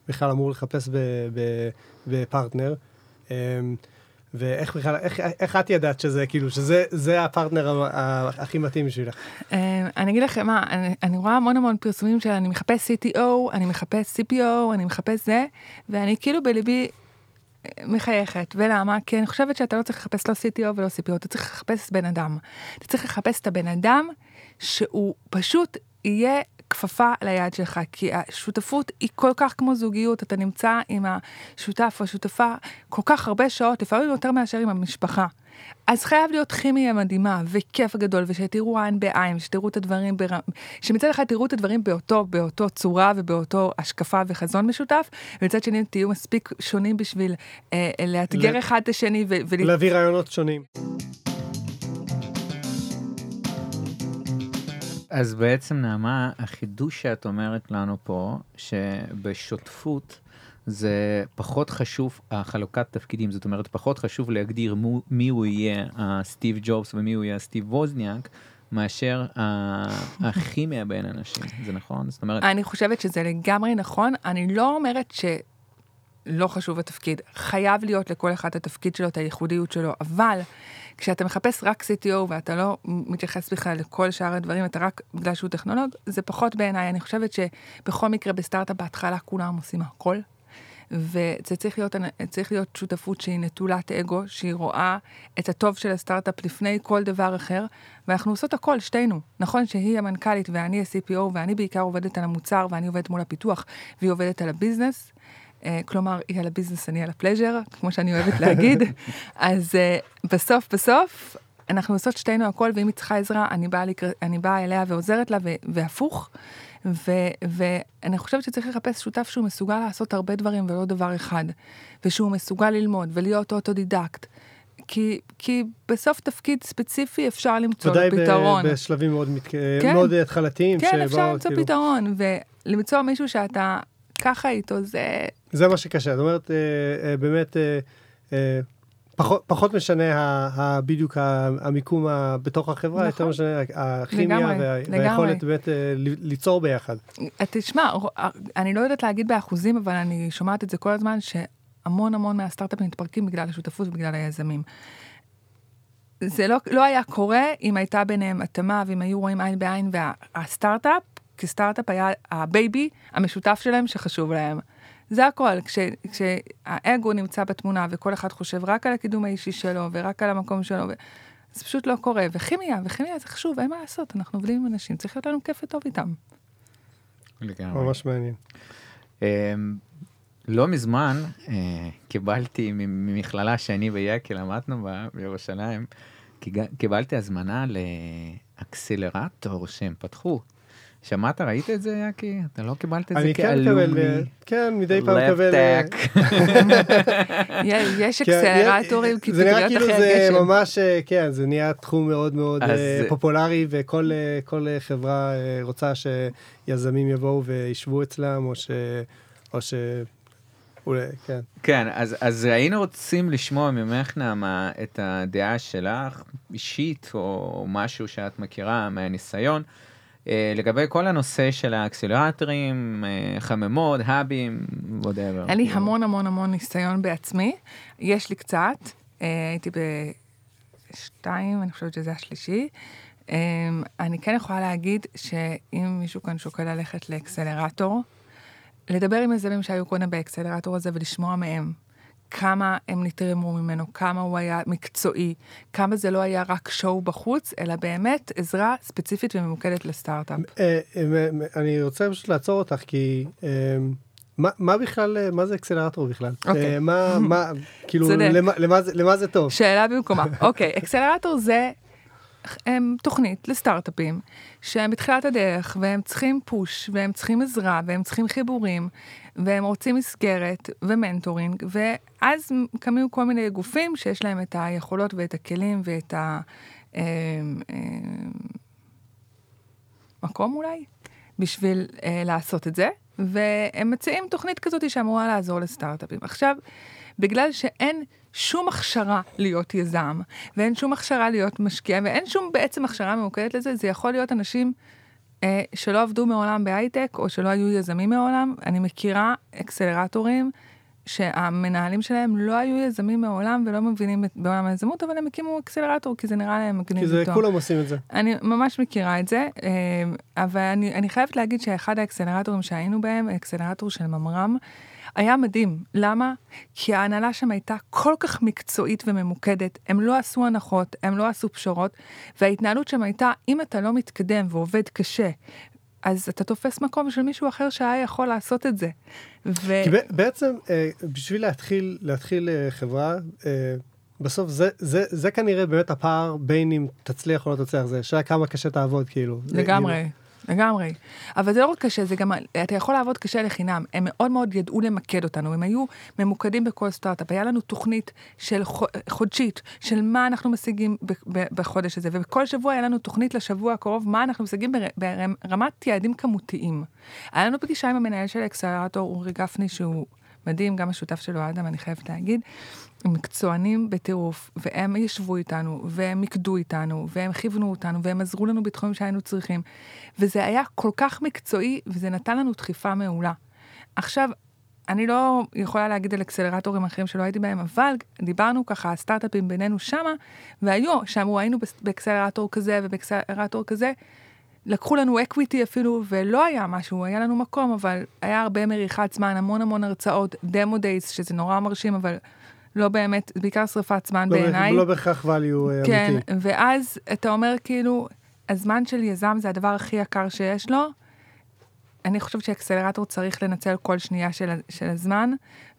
בכלל אמור לחפש ב, ב, בפרטנר. ואיך בכלל, איך, איך את ידעת שזה כאילו, שזה זה הפרטנר הכי מתאים בשבילך? אני אגיד לכם מה, אני, אני רואה המון המון פרסומים של אני מחפש CTO, אני מחפש CPO, אני מחפש זה, ואני כאילו בליבי מחייכת, ולמה? כי אני חושבת שאתה לא צריך לחפש לא CTO ולא CPO, אתה צריך לחפש בן אדם. אתה צריך לחפש את הבן אדם שהוא פשוט יהיה כפפה ליד שלך, כי השותפות היא כל כך כמו זוגיות, אתה נמצא עם השותף או השותפה כל כך הרבה שעות, לפעמים יותר מאשר עם המשפחה. אז חייב להיות כימיה מדהימה וכיף גדול ושתראו עין בעין ושתראו את הדברים בר... שמצד אחד תראו את הדברים באותו באותו צורה ובאותו השקפה וחזון משותף ומצד שני תהיו מספיק שונים בשביל אה, לאתגר ל... אחד את השני ו... להביא רעיונות שונים. אז בעצם נעמה החידוש שאת אומרת לנו פה שבשותפות זה פחות חשוב החלוקת תפקידים, זאת אומרת פחות חשוב להגדיר מו, מי הוא יהיה הסטיב ג'ובס ומי הוא יהיה הסטיב ווזניאק. מאשר הכימיה בין אנשים, זה נכון? זאת אומרת... אני חושבת שזה לגמרי נכון, אני לא אומרת שלא חשוב התפקיד, חייב להיות לכל אחד התפקיד שלו, את הייחודיות שלו, אבל כשאתה מחפש רק CTO ואתה לא מתייחס בכלל לכל שאר הדברים, אתה רק בגלל שהוא טכנולוג, זה פחות בעיניי, אני חושבת שבכל מקרה בסטארט-אפ בהתחלה כולם עושים הכל, וזה צריך להיות, צריך להיות שותפות שהיא נטולת אגו, שהיא רואה את הטוב של הסטארט-אפ לפני כל דבר אחר, ואנחנו עושות הכל, שתינו. נכון שהיא המנכ"לית ואני ה-CPO, ואני בעיקר עובדת על המוצר, ואני עובדת מול הפיתוח, והיא עובדת על ה business. Uh, כלומר, היא על ה business, אני על ה pleasure, כמו שאני אוהבת להגיד. אז uh, בסוף, בסוף, אנחנו עושות שתינו הכל, ואם היא צריכה עזרה, אני באה, לקר... אני באה אליה ועוזרת לה, ו... והפוך. ואני חושבת שצריך לחפש שותף שהוא מסוגל לעשות הרבה דברים ולא דבר אחד, ושהוא מסוגל ללמוד ולהיות אוטודידקט. כי, כי בסוף תפקיד ספציפי אפשר למצוא ודאי פתרון. ודאי בשלבים מאוד, מתק... כן, מאוד התחלתיים. כן, שבא, אפשר למצוא כאילו... פתרון, ולמצוא מישהו שאתה ככה איתו, זה... זה מה שקשה, זאת אומרת, אה, אה, באמת, אה, פחות, פחות משנה ה, ה, בדיוק המיקום ה, בתוך החברה, נכון. יותר משנה הכימיה לגמרי, וה, לגמרי. והיכולת באמת ליצור ביחד. תשמע, אני לא יודעת להגיד באחוזים, אבל אני שומעת את זה כל הזמן, שהמון המון מהסטארט-אפים מתפרקים בגלל השותפות ובגלל היזמים. זה לא, לא היה קורה אם הייתה ביניהם התאמה ואם היו רואים עין בעין והסטארט-אפ, כשהסטארט-אפ היה הבייבי המשותף שלהם שחשוב להם. זה הכל, כש, כשהאגו נמצא בתמונה וכל אחד חושב רק על הקידום האישי שלו ורק על המקום שלו, ו... זה פשוט לא קורה. וכימיה, וכימיה זה חשוב, אין מה לעשות, אנחנו עובדים עם אנשים, צריך להיות לנו כיף וטוב איתם. לגמרי. ממש מעניין. אמ, לא מזמן אה, קיבלתי ממכללה שאני ויקי למדנו בה בירושלים, קיבלתי הזמנה לאקסלרטור שהם פתחו. שמעת, ראית את זה, יאקי? אתה לא קיבלת את זה כאלומי? כן, כן, מדי פעם מקבל... אה, יש כן, אקסלרטורים, זה נראה כאילו זה ממש, אה, כן, זה נהיה תחום מאוד מאוד אה, פופולרי, וכל חברה רוצה שיזמים יבואו וישבו אצלם, או ש... אולי, כן. כן, אז, אז היינו רוצים לשמוע ממך, נעמה, את הדעה שלך, אישית, או משהו שאת מכירה מהניסיון, אה, לגבי כל הנושא של האקסלרטורים, אה, חממות, hubs, whatever. אין לי המון המון המון ניסיון בעצמי, יש לי קצת, אה, הייתי בשתיים, אני חושבת שזה השלישי. אה, אני כן יכולה להגיד שאם מישהו כאן שוקל ללכת לאקסלרטור, לדבר עם יזמים שהיו קודם באקסלרטור הזה ולשמוע מהם כמה הם נתרמו ממנו, כמה הוא היה מקצועי, כמה זה לא היה רק שואו בחוץ, אלא באמת עזרה ספציפית וממוקדת לסטארט-אפ. אה, אה, אני רוצה פשוט לעצור אותך, כי אה, מה- בכלל, אה, מה זה אקסלרטור בכלל? אוקיי. מה, מה, כאילו, צודק. למה- למה זה- למה זה טוב? שאלה במקומה. אוקיי, אקסלרטור זה הם, תוכנית לסטארט-אפים שהם בתחילת הדרך והם צריכים פוש והם צריכים עזרה והם צריכים חיבורים והם רוצים מסגרת ו mentoring ואז קמים כל מיני גופים שיש להם את היכולות ואת הכלים ואת המקום אולי בשביל אה, לעשות את זה והם מציעים תוכנית כזאת שאמורה לעזור לסטארט-אפים. עכשיו, בגלל שאין שום הכשרה להיות יזם, ואין שום הכשרה להיות משקיע, ואין שום בעצם הכשרה ממוקדת לזה, זה יכול להיות אנשים שלא עבדו מעולם בהייטק, או שלא היו יזמים מעולם. אני מכירה אקסלרטורים שהמנהלים שלהם לא היו יזמים מעולם ולא מבינים בעולם היזמות, אבל הם הקימו אקסלרטור, כי זה נראה להם מגניב כי זה, וטוב. כולם עושים את זה. אני ממש מכירה את זה, אה, אבל אני, אני חייבת להגיד שאחד האקסלרטורים שהיינו בהם, האקסלרטור של ממר"ם, היה מדהים. למה? כי ההנהלה שם הייתה כל כך מקצועית וממוקדת, הם לא עשו הנחות, הם לא עשו פשרות, וההתנהלות שם הייתה, אם אתה לא מתקדם ועובד קשה, אז אתה תופס מקום של מישהו אחר שהיה יכול לעשות את זה. ו... כי בעצם, אה, בשביל להתחיל, להתחיל אה, חברה, אה, בסוף זה, זה, זה כנראה באמת הפער בין אם תצליח או לא תצליח, זה השאלה כמה קשה תעבוד, כאילו. לגמרי, לגמרי. אבל זה לא רק קשה, זה גם, אתה יכול לעבוד קשה לחינם. הם מאוד מאוד ידעו למקד אותנו, הם היו ממוקדים בכל סטארט-אפ. היה לנו תוכנית של חו- חודשית, של מה אנחנו משיגים בחודש הזה, ובכל שבוע היה לנו תוכנית לשבוע הקרוב, מה אנחנו משיגים בר- ברמת יעדים כמותיים. היה לנו פגישה עם המנהל של האקסלרטור, אורי גפני, שהוא מדהים, גם השותף שלו, אדם, אני חייבת להגיד. מקצוענים בטירוף, והם ישבו איתנו, והם מיקדו איתנו, והם כיוונו אותנו, והם עזרו לנו בתחומים שהיינו צריכים. וזה היה כל כך מקצועי, וזה נתן לנו דחיפה מעולה. עכשיו, אני לא יכולה להגיד על אקסלרטורים אחרים שלא הייתי בהם, אבל דיברנו ככה, הסטארט-אפים בינינו שמה, והיו, שאמרו, היינו באקסלרטור כזה ובאקסלרטור כזה, לקחו לנו equity אפילו, ולא היה משהו, היה לנו מקום, אבל היה הרבה מריחת זמן, המון המון הרצאות, demo days, שזה נורא מרשים, אבל לא באמת, בעיקר שריפת זמן לא, בעיניי. לא בהכרח value אה, כן, אמיתי. ואז אתה אומר כאילו, הזמן של יזם זה הדבר הכי יקר שיש לו. אני חושבת שאקסלרטור צריך לנצל כל שנייה של, של הזמן,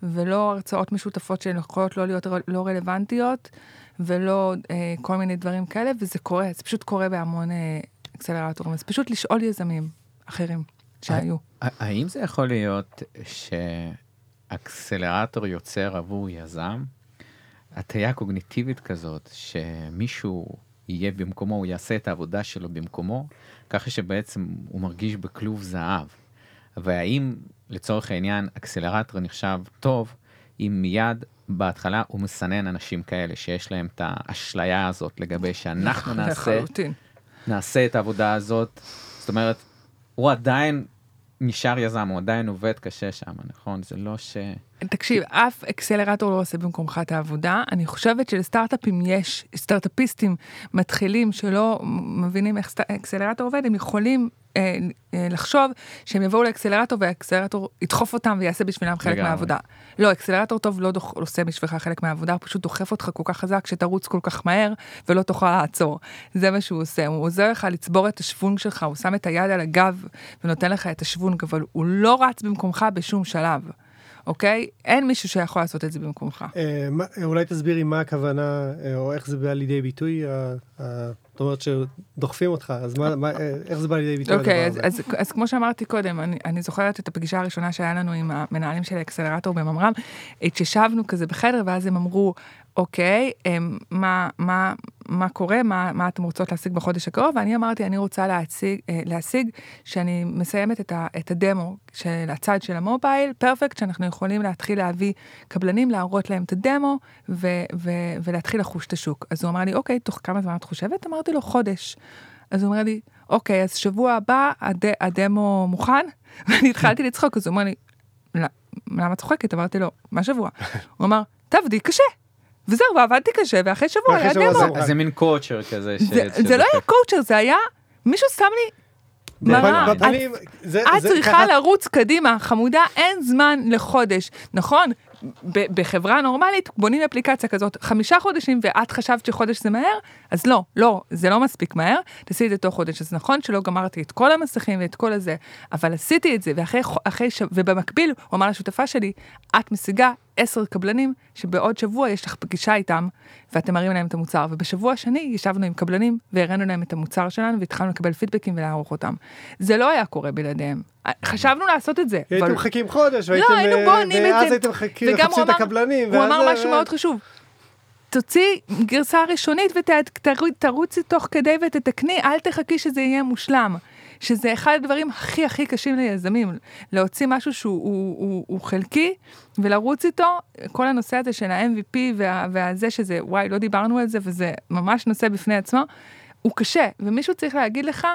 ולא הרצאות משותפות שהן יכולות לא להיות לא רלוונטיות, ולא אה, כל מיני דברים כאלה, וזה קורה, זה פשוט קורה בהמון אה, אקסלרטורים. אז פשוט לשאול יזמים אחרים שהיו. ה- האם זה יכול להיות שאקסלרטור יוצר עבור יזם הטיה קוגניטיבית כזאת, שמישהו יהיה במקומו, הוא יעשה את העבודה שלו במקומו, ככה שבעצם הוא מרגיש בכלוב זהב. והאם לצורך העניין אקסלרטור נחשב טוב, אם מיד בהתחלה הוא מסנן אנשים כאלה שיש להם את האשליה הזאת לגבי שאנחנו נעשה, לחלוטין. נעשה את העבודה הזאת. זאת אומרת, הוא עדיין נשאר יזם, הוא עדיין עובד קשה שם, נכון? זה לא ש... תקשיב, אף אקסלרטור לא עושה במקומך את העבודה. אני חושבת שלסטארט-אפים יש, סטארט-אפיסטים מתחילים שלא מבינים איך אקסלרטור עובד, הם יכולים אה, אה, לחשוב שהם יבואו לאקסלרטור והאקסלרטור ידחוף אותם ויעשה בשבילם חלק לגמרי. מהעבודה. לא, אקסלרטור טוב לא דוח, עושה בשבילך חלק מהעבודה, הוא פשוט דוחף אותך כל כך חזק שתרוץ כל כך מהר ולא תוכל לעצור. זה מה שהוא עושה, הוא עוזר לך לצבור את השוונג שלך, הוא שם את היד על הגב ונותן לך את השוונג, אבל הוא לא רץ במקומך בשום שלב. אוקיי? אין מישהו שיכול לעשות את זה במקומך. אה, מה- אולי תסבירי מה הכוונה, אה, או איך זה בא לידי ביטוי, אומרת שדוחפים אותך, אז מה- מה- איך זה בא לידי ביטוי אוקיי, הדבר אז? אז, אז כמו שאמרתי קודם, אני, אני זוכרת את הפגישה הראשונה שהיה לנו עם המנהלים של האקסלרטור בממר"ם, עת שישבנו כזה בחדר, ואז הם אמרו, אוקיי, אמ, מה, מה, מה קורה, מה, מה אתם רוצות להשיג בחודש הקרוב, ואני אמרתי, אני רוצה להציג, אה, להשיג שאני מסיימת את, ה, את הדמו של הצד של המובייל, פרפקט, שאנחנו יכולים להתחיל להביא קבלנים, להראות להם את הדמו, ו, ו, ולהתחיל לחוש את השוק. אז הוא אמר לי, אוקיי, תוך כמה זמן את חושבת? אמרתי לו, חודש. אז הוא אומר לי, אוקיי, אז שבוע הבא הד, הדמו מוכן? ואני התחלתי לצחוק, אז הוא אמר לי, למה את צוחקת? אמרתי לו, מה שבוע? הוא אמר, תעבדי קשה. וזהו, ועבדתי קשה, ואחרי שבוע היה דמו. אז זה מין קואוצ'ר כזה. זה לא היה קואוצ'ר, זה היה, מישהו שם לי מראה. את צריכה לרוץ קדימה, חמודה, אין זמן לחודש. נכון, בחברה נורמלית בונים אפליקציה כזאת חמישה חודשים ואת חשבת שחודש זה מהר, אז לא, לא, זה לא מספיק מהר, תעשי את זה תוך חודש. אז נכון שלא גמרתי את כל המסכים ואת כל הזה, אבל עשיתי את זה, ואחרי, אחרי, ובמקביל הוא אמר לשותפה שלי, את משיגה עשר קבלנים שבעוד שבוע יש לך פגישה איתם ואתם מראים להם את המוצר ובשבוע השני ישבנו עם קבלנים והראינו להם את המוצר שלנו והתחלנו לקבל פידבקים ולערוך אותם. זה לא היה קורה בלעדיהם. חשבנו לעשות את זה. הייתם מחכים חודש והייתם, לא, היינו בונים את זה. ואז הייתם מחכים, לחפשים את הקבלנים. הוא אמר משהו מאוד חשוב. תוציא גרסה ראשונית ותרוצי תוך כדי ותתקני, אל תחכי שזה יהיה מושלם. שזה אחד הדברים הכי הכי קשים ליזמים, להוציא משהו שהוא הוא, הוא, הוא חלקי ולרוץ איתו, כל הנושא הזה של ה-MVP וה, והזה שזה, וואי, לא דיברנו על זה וזה ממש נושא בפני עצמו, הוא קשה, ומישהו צריך להגיד לך,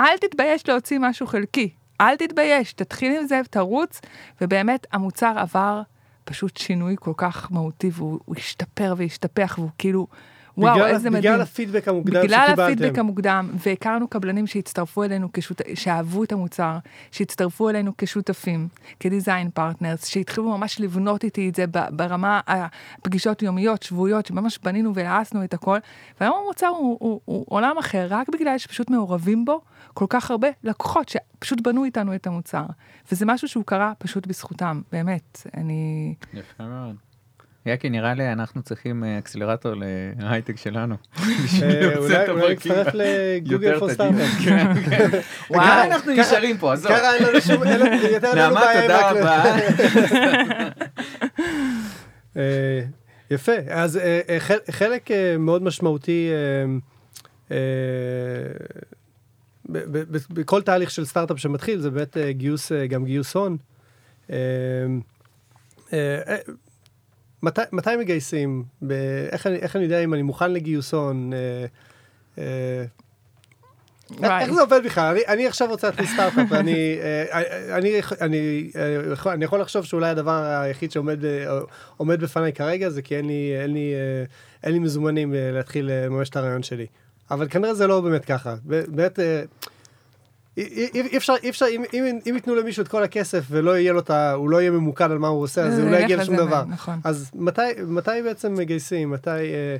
אל תתבייש להוציא משהו חלקי, אל תתבייש, תתחיל עם זה, תרוץ, ובאמת המוצר עבר פשוט שינוי כל כך מהותי, והוא השתפר והשתפח, והוא כאילו... וואו, בגלל, איזה מדהים. בגלל הפידבק המוקדם בגלל שקיבלתם. בגלל הפידבק המוקדם, והכרנו קבלנים שהצטרפו אלינו, כשות... שאהבו את המוצר, שהצטרפו אלינו כשותפים, כ design partners, שהתחילו ממש לבנות איתי את זה ברמה הפגישות יומיות, שבועיות, שממש בנינו ולעסנו את הכל, והיום המוצר הוא, הוא, הוא עולם אחר, רק בגלל שפשוט מעורבים בו כל כך הרבה לקוחות שפשוט בנו איתנו את המוצר. וזה משהו שהוא קרה פשוט בזכותם, באמת, אני... יפה מאוד. יקי, נראה לי אנחנו צריכים אה, אקסלרטור להייטק שלנו. אה, אולי נצטרף לגוגל פור סטארט-אפ. וואי, אנחנו נשארים פה, עזוב. ככה אין לנו שום, יותר לנו בעיה. נעמה, תודה רבה. יפה, אז חלק מאוד משמעותי בכל תהליך של סטארט-אפ שמתחיל זה באמת גיוס, גם גיוס הון. מתי, מתי מגייסים? ב, איך, אני, איך אני יודע אם אני מוכן לגיוס הון? אה, אה, איך זה עובד בכלל? אני, אני עכשיו רוצה להתחיל סטארט-אפ, אה, אני, אני, אני יכול לחשוב שאולי הדבר היחיד שעומד בפניי כרגע זה כי אין לי, אין לי, אין לי מזומנים להתחיל לממש את הרעיון שלי. אבל כנראה זה לא באמת ככה. באמת... אי אפשר, אי אפשר, אם, אם, אם ייתנו למישהו את כל הכסף ולא יהיה לו את ה... הוא לא יהיה ממוקד על מה הוא עושה, אז הוא לא יגיע לשום דבר. נכון. אז מתי, מתי בעצם מגייסים? מתי... אה,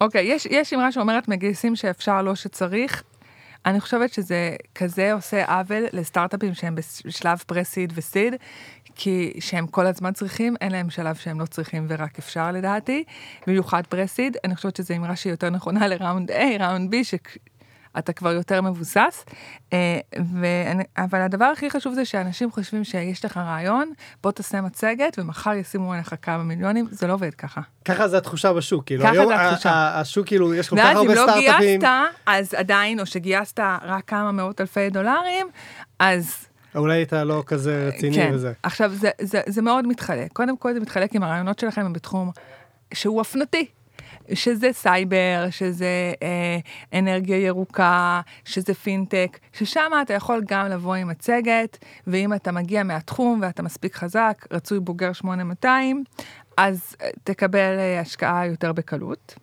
אוקיי, יש, יש אמרה שאומרת מגייסים שאפשר, לא שצריך. אני חושבת שזה כזה עושה עוול לסטארט-אפים שהם בשלב פרה-סיד וסיד, כי שהם כל הזמן צריכים, אין להם שלב שהם לא צריכים ורק אפשר לדעתי, במיוחד פרה-סיד. אני חושבת שזו אמרה שהיא יותר נכונה לראונד A, ראונד B, אתה כבר יותר מבוסס. אה, ואני, אבל הדבר הכי חשוב זה שאנשים חושבים שיש לך רעיון, בוא תעשה מצגת ומחר ישימו עליך כמה מיליונים, זה לא עובד ככה. ככה זה התחושה בשוק, כאילו, ככה היום התחושה. השוק כאילו, יש כל כך הרבה סטארט-אפים. ואז אם לא גייסת, אז עדיין, או שגייסת רק כמה מאות אלפי דולרים, אז... אולי אתה לא כזה רציני כן. וזה. עכשיו, זה, זה, זה מאוד מתחלק. קודם כל זה מתחלק עם הרעיונות שלכם הם בתחום שהוא אופנתי. שזה סייבר, שזה אה, אנרגיה ירוקה, שזה פינטק, ששם אתה יכול גם לבוא עם מצגת, ואם אתה מגיע מהתחום ואתה מספיק חזק, רצוי בוגר 8200, אז אה, תקבל אה, השקעה יותר בקלות.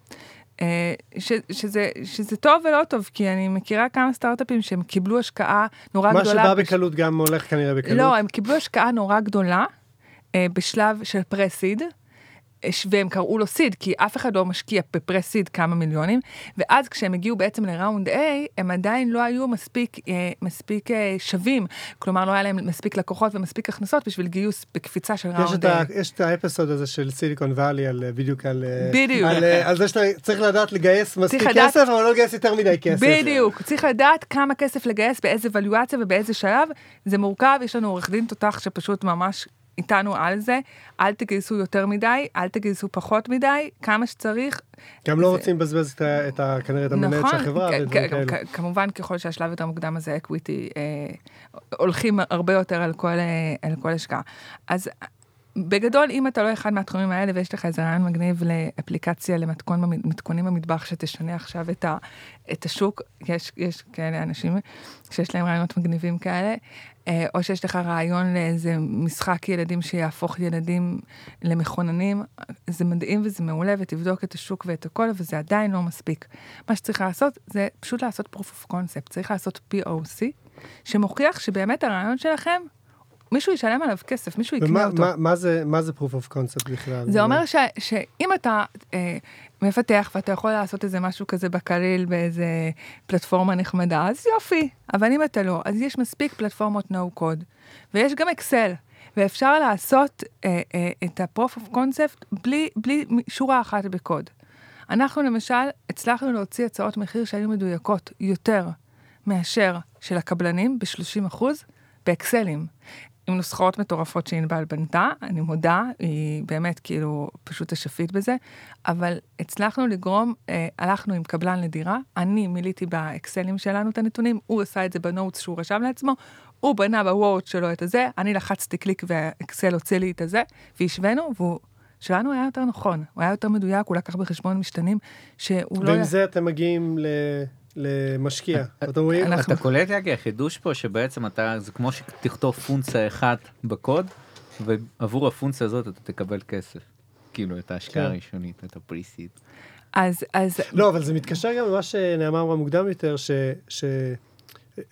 אה, ש, שזה, שזה טוב ולא טוב, כי אני מכירה כמה סטארט-אפים שהם קיבלו השקעה נורא מה גדולה. מה שבא בקלות גם הולך כנראה בקלות. לא, הם קיבלו השקעה נורא גדולה בשלב של פרסיד, והם קראו לו סיד, כי אף אחד לא משקיע בפרס סיד כמה מיליונים, ואז כשהם הגיעו בעצם לראונד A, הם עדיין לא היו מספיק, אה, מספיק אה, שווים, כלומר לא היה להם מספיק לקוחות ומספיק הכנסות בשביל גיוס בקפיצה של ראונד A. ה, יש את ה episode הזה של Silicon Valley, על, אה, בדיוק על, אה, בדיוק. על, על, זה שאתה צריך לדעת לגייס מספיק כסף, לדעת, אבל לא לגייס יותר מדי כסף. בדיוק, צריך לדעת כמה כסף לגייס, באיזה ולואציה ובאיזה שלב, זה מורכב, יש לנו עורך דין תותח שפשוט ממש איתנו על זה, אל תגייסו יותר מדי, אל תגייסו פחות מדי, כמה שצריך. גם לא רוצים לבזבז את ה- את ה- כנראה את המנהלת של החברה. כ- כמובן ככל שהשלב יותר מוקדם הזה equity אה, הולכים הרבה יותר על כל, אה, על כל השקעה. אז בגדול אם אתה לא אחד מהתחומים האלה ויש לך איזה רעיון מגניב לאפליקציה למתכון במ- מתכונים במטבח שתשנה עכשיו את, ה, את השוק, יש, יש כאלה אנשים שיש להם רעיונות מגניבים כאלה, אה, או שיש לך רעיון לאיזה משחק ילדים שיהפוך ילדים למכוננים, זה מדהים וזה מעולה ותבדוק את השוק ואת הכל, אבל זה עדיין לא מספיק. מה שצריך לעשות זה פשוט לעשות proof of concept, צריך לעשות POC, שמוכיח שבאמת הרעיון שלכם, מישהו ישלם עליו כסף, מישהו יקנה ומה אותו. מה- מה זה- מה זה proof of concept בכלל? זה אומר ש, שאם אתה אה, מפתח ואתה יכול לעשות איזה משהו כזה בקליל באיזה פלטפורמה נחמדה, אז יופי. אבל אם אתה לא, אז יש מספיק פלטפורמות no code, ויש גם אקסל, ואפשר לעשות אה, אה, את ה-proof of concept בלי, בלי שורה אחת בקוד. אנחנו למשל הצלחנו להוציא הצעות מחיר שהיו מדויקות יותר מאשר של הקבלנים ב-30% באקסלים. עם נוסחאות מטורפות שענבל בנתה, אני מודה, היא באמת כאילו פשוט אשפית בזה, אבל הצלחנו לגרום, אה, הלכנו עם קבלן לדירה, אני מילאתי באקסלים שלנו את הנתונים, הוא עשה את זה בנוטס שהוא רשם לעצמו, הוא בנה בוורד שלו את הזה, אני לחצתי קליק והאקסל הוציא לי את הזה, והשווינו, והוא... שלנו היה יותר נכון, הוא היה יותר מדויק, הוא לקח בחשבון משתנים שהוא לא... ועם זה אתם מגיעים ל- למשקיע. אתם רואים? אנחנו- אתה קולט יגי החידוש פה שבעצם אתה זה כמו שתכתוב פונקציה אחת בקוד ועבור הפונקציה הזאת אתה תקבל כסף. כאילו את ההשקעה כן. הראשונית את הפריסיד. אז, אז לא, אבל זה מתקשר גם למה שנאמר מוקדם יותר, ש... ש...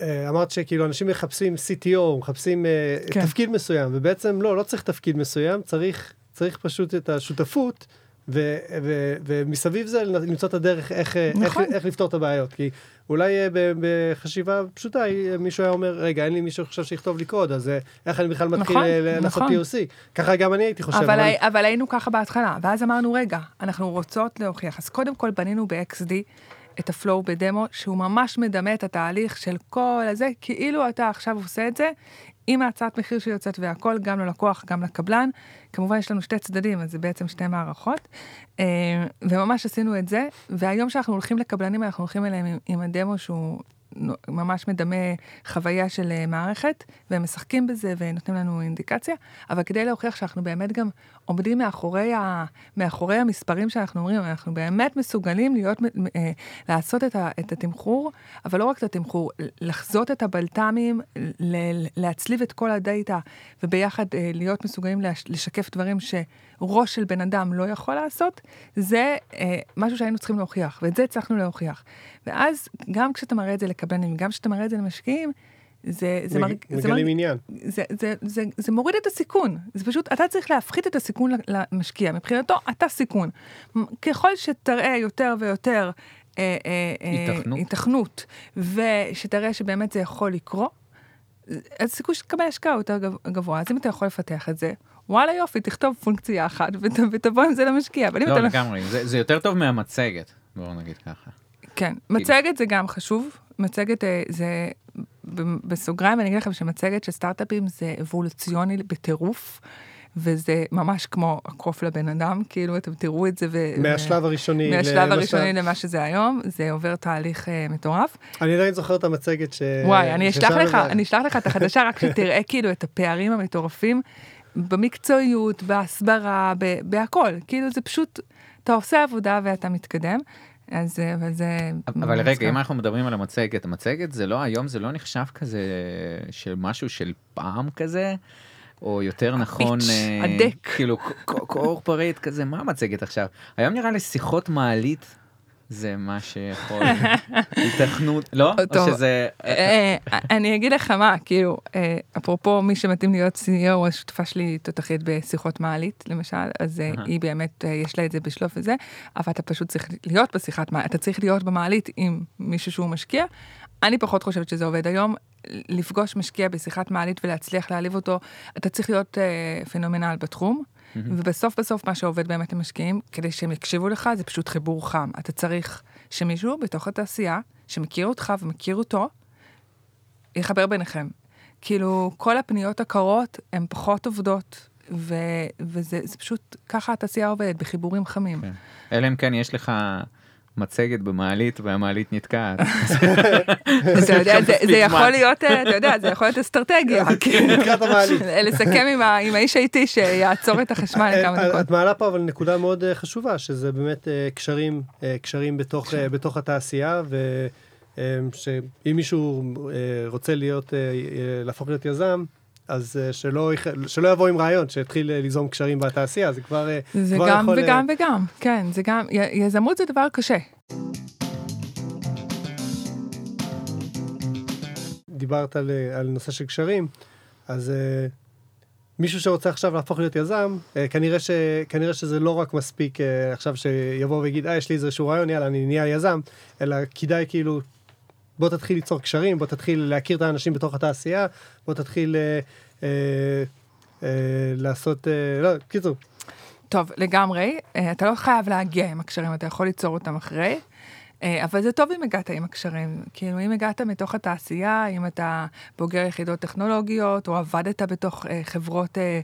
אה, אמרת שכאילו אנשים מחפשים CTO, מחפשים אה, כן. תפקיד מסוים, ובעצם לא, לא צריך תפקיד מסוים, צריך, צריך פשוט את השותפות, ו, ו, ומסביב זה למצוא את הדרך איך, אה, איך, נכון. איך לפתור את הבעיות. כי אולי אה, בחשיבה פשוטה, אה, מישהו היה אומר, רגע, אין לי מישהו עכשיו שיכתוב לי קוד, אז איך אני בכלל מתחיל נכון, ל- לעשות נכון. POC? ככה גם אני הייתי חושב. אבל, אבל... אבל היינו ככה בהתחלה, ואז אמרנו, רגע, אנחנו רוצות להוכיח. אז קודם כל בנינו ב-XD את הפלואו בדמו, שהוא ממש מדמה את התהליך של כל הזה, כאילו אתה עכשיו עושה את זה, עם ההצעת מחיר שיוצאת והכל, גם ללקוח, גם לקבלן. כמובן, יש לנו שתי צדדים, אז זה בעצם שתי מערכות. אה, וממש עשינו את זה, והיום שאנחנו הולכים לקבלנים, אנחנו הולכים אליהם עם, עם הדמו שהוא ממש מדמה חוויה של אה, מערכת, והם משחקים בזה ונותנים לנו אינדיקציה, אבל כדי להוכיח שאנחנו באמת גם עומדים מאחורי, ה, מאחורי המספרים שאנחנו אומרים, אנחנו באמת מסוגלים להיות, אה, לעשות את, ה, את התמחור, אבל לא רק את התמחור, לחזות את הבלת"מים, להצליב את כל הדאטה, וביחד אה, להיות מסוגלים לש, לשקף דברים שראש של בן אדם לא יכול לעשות, זה אה, משהו שהיינו צריכים להוכיח, ואת זה הצלחנו להוכיח. ואז גם כשאתה מראה את זה לקבלנים, גם כשאתה מראה את זה למשקיעים, זה, זה, מג- מרג- זה, מרג- עניין. זה, זה, זה, זה מוריד את הסיכון. זה פשוט, אתה צריך להפחית את הסיכון למשקיע. מבחינתו, אתה סיכון. ככל שתראה יותר ויותר אה, אה, אה. היתכנות, ושתראה שבאמת זה יכול לקרות, אז הסיכוי שתקבל השקעה הוא יותר גב- גבוה. אז אם אתה יכול לפתח את זה, וואלה יופי, תכתוב פונקציה אחת ות, ותבוא עם זה למשקיע. אבל לא לא... לגמרי זה זה יותר טוב מהמצגת בואו נגיד ככה. כן, מצגת זה גם חשוב. מצגת אה, זה, בסוגריים, אני אגיד לכם שמצגת של סטארט-אפים זה אבולוציוני בטירוף, וזה ממש כמו הקוף לבן אדם, כאילו אתם תראו את זה. ו- מהשלב הראשוני. מהשלב הראשוני למה שזה היום, זה עובר תהליך אה, מטורף. אני עדיין זוכר את המצגת ש... וואי, אני אשלח לך, אני אשלח לך את החדשה, רק שתראה כאילו את הפערים המטורפים במקצועיות, בהסברה, בהכל. כאילו זה פשוט, אתה עושה עבודה ואתה מתקדם. אז אה, אבל זה... אבל. רגע אם אנחנו מדברים על המצגת המצגת זה לא היום זה לא נחשב כזה של משהו של פעם כזה. או יותר נכון אה, הדק. כאילו קורפרט כזה מה המצגת עכשיו היום נראה לי שיחות מעלית זה מה שיכול התכנות לא או. שזה אה, אה, אני אגיד לך מה, כאילו, אה, אפרופו מי שמתאים להיות CEO, השותפה שלי תותחית בשיחות מעלית, למשל, אז אה. היא באמת, אה, יש לה את זה בשלוף וזה, אבל אתה פשוט צריך להיות בשיחת מעלית, אתה צריך להיות במעלית עם מישהו שהוא משקיע. אני פחות חושבת שזה עובד היום. לפגוש משקיע בשיחת מעלית ולהצליח להעליב אותו, אתה צריך להיות אה, פנומנל בתחום. ובסוף בסוף מה שעובד באמת עם משקיעים, כדי שהם יקשיבו לך, זה פשוט חיבור חם. אתה צריך שמישהו בתוך התעשייה, שמכיר אותך ומכיר אותו, יחבר ביניכם. כאילו, כל הפניות הקרות הן פחות עובדות ו, וזה זה פשוט, ככה התעשייה עובדת, בחיבורים חמים. כן. אלא אם כן יש לך מצגת במעלית והמעלית נתקעת. אתה יודע, זה, יכול להיות, אה, אתה יודע, זה יכול להיות אסטרטגיה. המעלית. לסכם עם, האיש האיטי שיעצור את החשמל לכמה אה, דקות. את מעלה פה אבל נקודה מאוד אה, חשובה, שזה באמת אה, קשרים, אה, קשרים בתוך, אה, בתוך התעשייה, ושאם מישהו אה, רוצה להיות, אה, אה, להפוך להיות יזם, אז אה, שלא, שלא יבוא עם רעיון, שיתחיל אה, ליזום קשרים בתעשייה, זה כבר, אה, זה כבר גם יכול, אה, וגם וגם, כן, זה גם, יזמות זה דבר קשה. דיברת על, על נושא של קשרים, אז אה, מישהו שרוצה עכשיו להפוך להיות יזם, אה, כנראה, ש, כנראה שזה לא רק מספיק אה, עכשיו שיבוא ויגיד, אה, יש לי איזשהו רעיון, יאללה, אני נהיה יזם, אלא כדאי כאילו, בוא תתחיל ליצור קשרים, בוא תתחיל להכיר את האנשים בתוך התעשייה, בוא תתחיל אה, אה, אה, לעשות, אה, לא, קיצור, טוב, לגמרי, אה, אתה לא חייב להגיע עם הקשרים, אתה יכול ליצור אותם אחרי. אה, אבל זה טוב אם הגעת עם הקשרים. כאילו, אם הגעת מתוך התעשייה, אם אתה בוגר יחידות טכנולוגיות, או עבדת בתוך אה, חברות אה,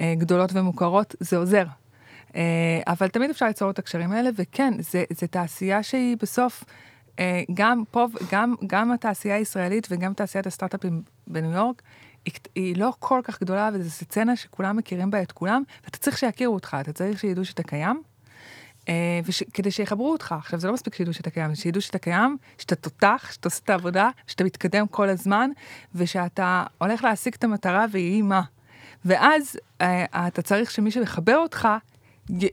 אה, גדולות ומוכרות, זה עוזר. אה, אבל תמיד אפשר ליצור את הקשרים האלה, וכן, זה תעשייה שהיא בסוף, גם פה, גם, גם התעשייה הישראלית וגם תעשיית הסטארט-אפים בניו יורק, היא, היא לא כל כך גדולה, וזו סצנה שכולם מכירים בה את כולם, ואתה צריך שיכירו אותך, אתה צריך שידעו שאתה קיים. אה, וש, כדי שיחברו אותך. עכשיו, זה לא מספיק שידעו שאתה קיים, שידעו שאתה קיים, שאתה תותח, שאתה עושה את העבודה, שאתה מתקדם כל הזמן, ושאתה הולך להשיג את המטרה ויהי מה. ואז אה, אתה צריך שמי שיחבר אותך,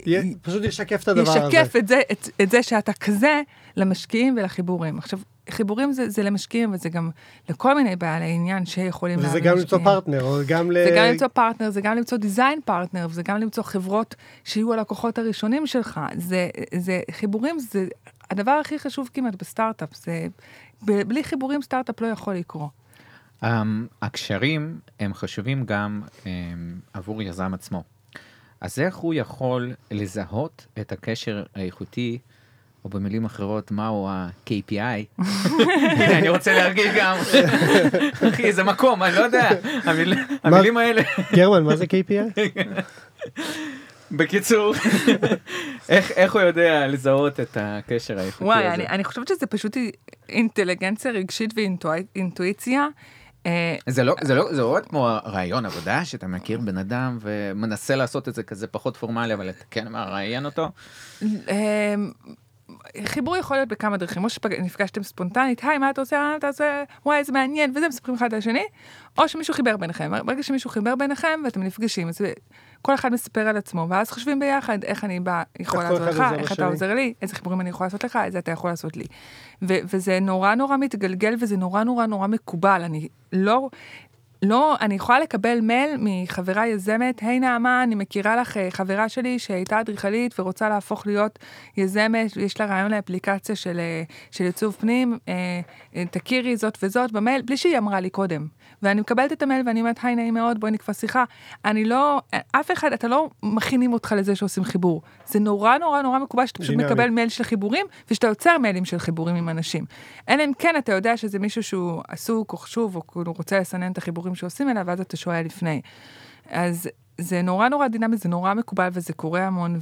י, פשוט ישקף את הדבר הזה. ישקף את זה, את, את זה שאתה כזה למשקיעים ולחיבורים. עכשיו, חיבורים זה, זה למשקיעים, וזה גם לכל מיני בעלי עניין שיכולים וזה להביא גם למצוא. פרטנר, או גם ל... זה גם למצוא פרטנר, זה גם למצוא design partner, וזה גם למצוא חברות שיהיו הלקוחות הראשונים שלך. זה, זה, חיבורים זה הדבר הכי חשוב כמעט בסטארט-אפ. זה, ב- בלי חיבורים סטארט-אפ לא יכול לקרות. Um, הקשרים הם חשובים גם um, עבור יזם עצמו. אז איך הוא יכול לזהות את הקשר האיכותי, או במילים אחרות, מהו ה-KPI? אני רוצה להרגיש גם, אחי, זה מקום, אני לא יודע, המיל... המילים האלה. גרמן, מה זה KPI? בקיצור, איך, איך הוא יודע לזהות את הקשר האיכותי וואי, הזה? אני, אני חושבת שזה פשוט אינטליגנציה רגשית ואינטואיציה. אה, זה לא, זה לא, זה לא כמו רעיון עבודה שאתה מכיר בן אדם ומנסה לעשות את זה כזה פחות פורמלי, אבל אתה כן מראיין אותו. חיבור יכול להיות בכמה דרכים, או שנפגשתם ספונטנית, היי, מה אתה אתה עושה, וואי, איזה מעניין, וזה, מספרים אחד על השני, או שמישהו חיבר ביניכם. ברגע שמישהו חיבר ביניכם ואתם נפגשים, אז כל אחד מספר על עצמו, ואז חושבים ביחד איך אני בא, יכול לעזור לך, איך אתה לשני. עוזר לי, איזה חיבורים אני יכולה לעשות לך, איזה אתה יכול לעשות לי. וזה נורא נורא מתגלגל, וזה נורא נורא נורא מקובל. אני לא... לא, אני יכולה לקבל מייל מחברה יזמת, היי נעמה, אני מכירה לך אה, חברה שלי שהייתה אדריכלית ורוצה להפוך להיות יזמת, יש לה רעיון לאפליקציה של, אה, של עיצוב פנים, אה, תכירי זאת וזאת במייל, בלי שהיא אמרה לי קודם. ואני מקבלת את המייל ואני אומרת, היי נעים מאוד, בואי נקבע שיחה. אני לא, אף אחד, אתה לא מכינים אותך לזה שעושים חיבור. זה נורא נורא נורא מקובל שאתה פשוט דינמי. מקבל מייל של חיבורים, ושאתה יוצר מיילים של חיבורים עם אנשים. אלא אם כן אתה יודע שזה מישהו שהוא עסוק או חשוב, או כאילו רוצה לסנן את החיבורים שעושים אליו, ואז אתה שואל לפני. אז זה נורא נורא דינמי, זה נורא מקובל וזה קורה המון,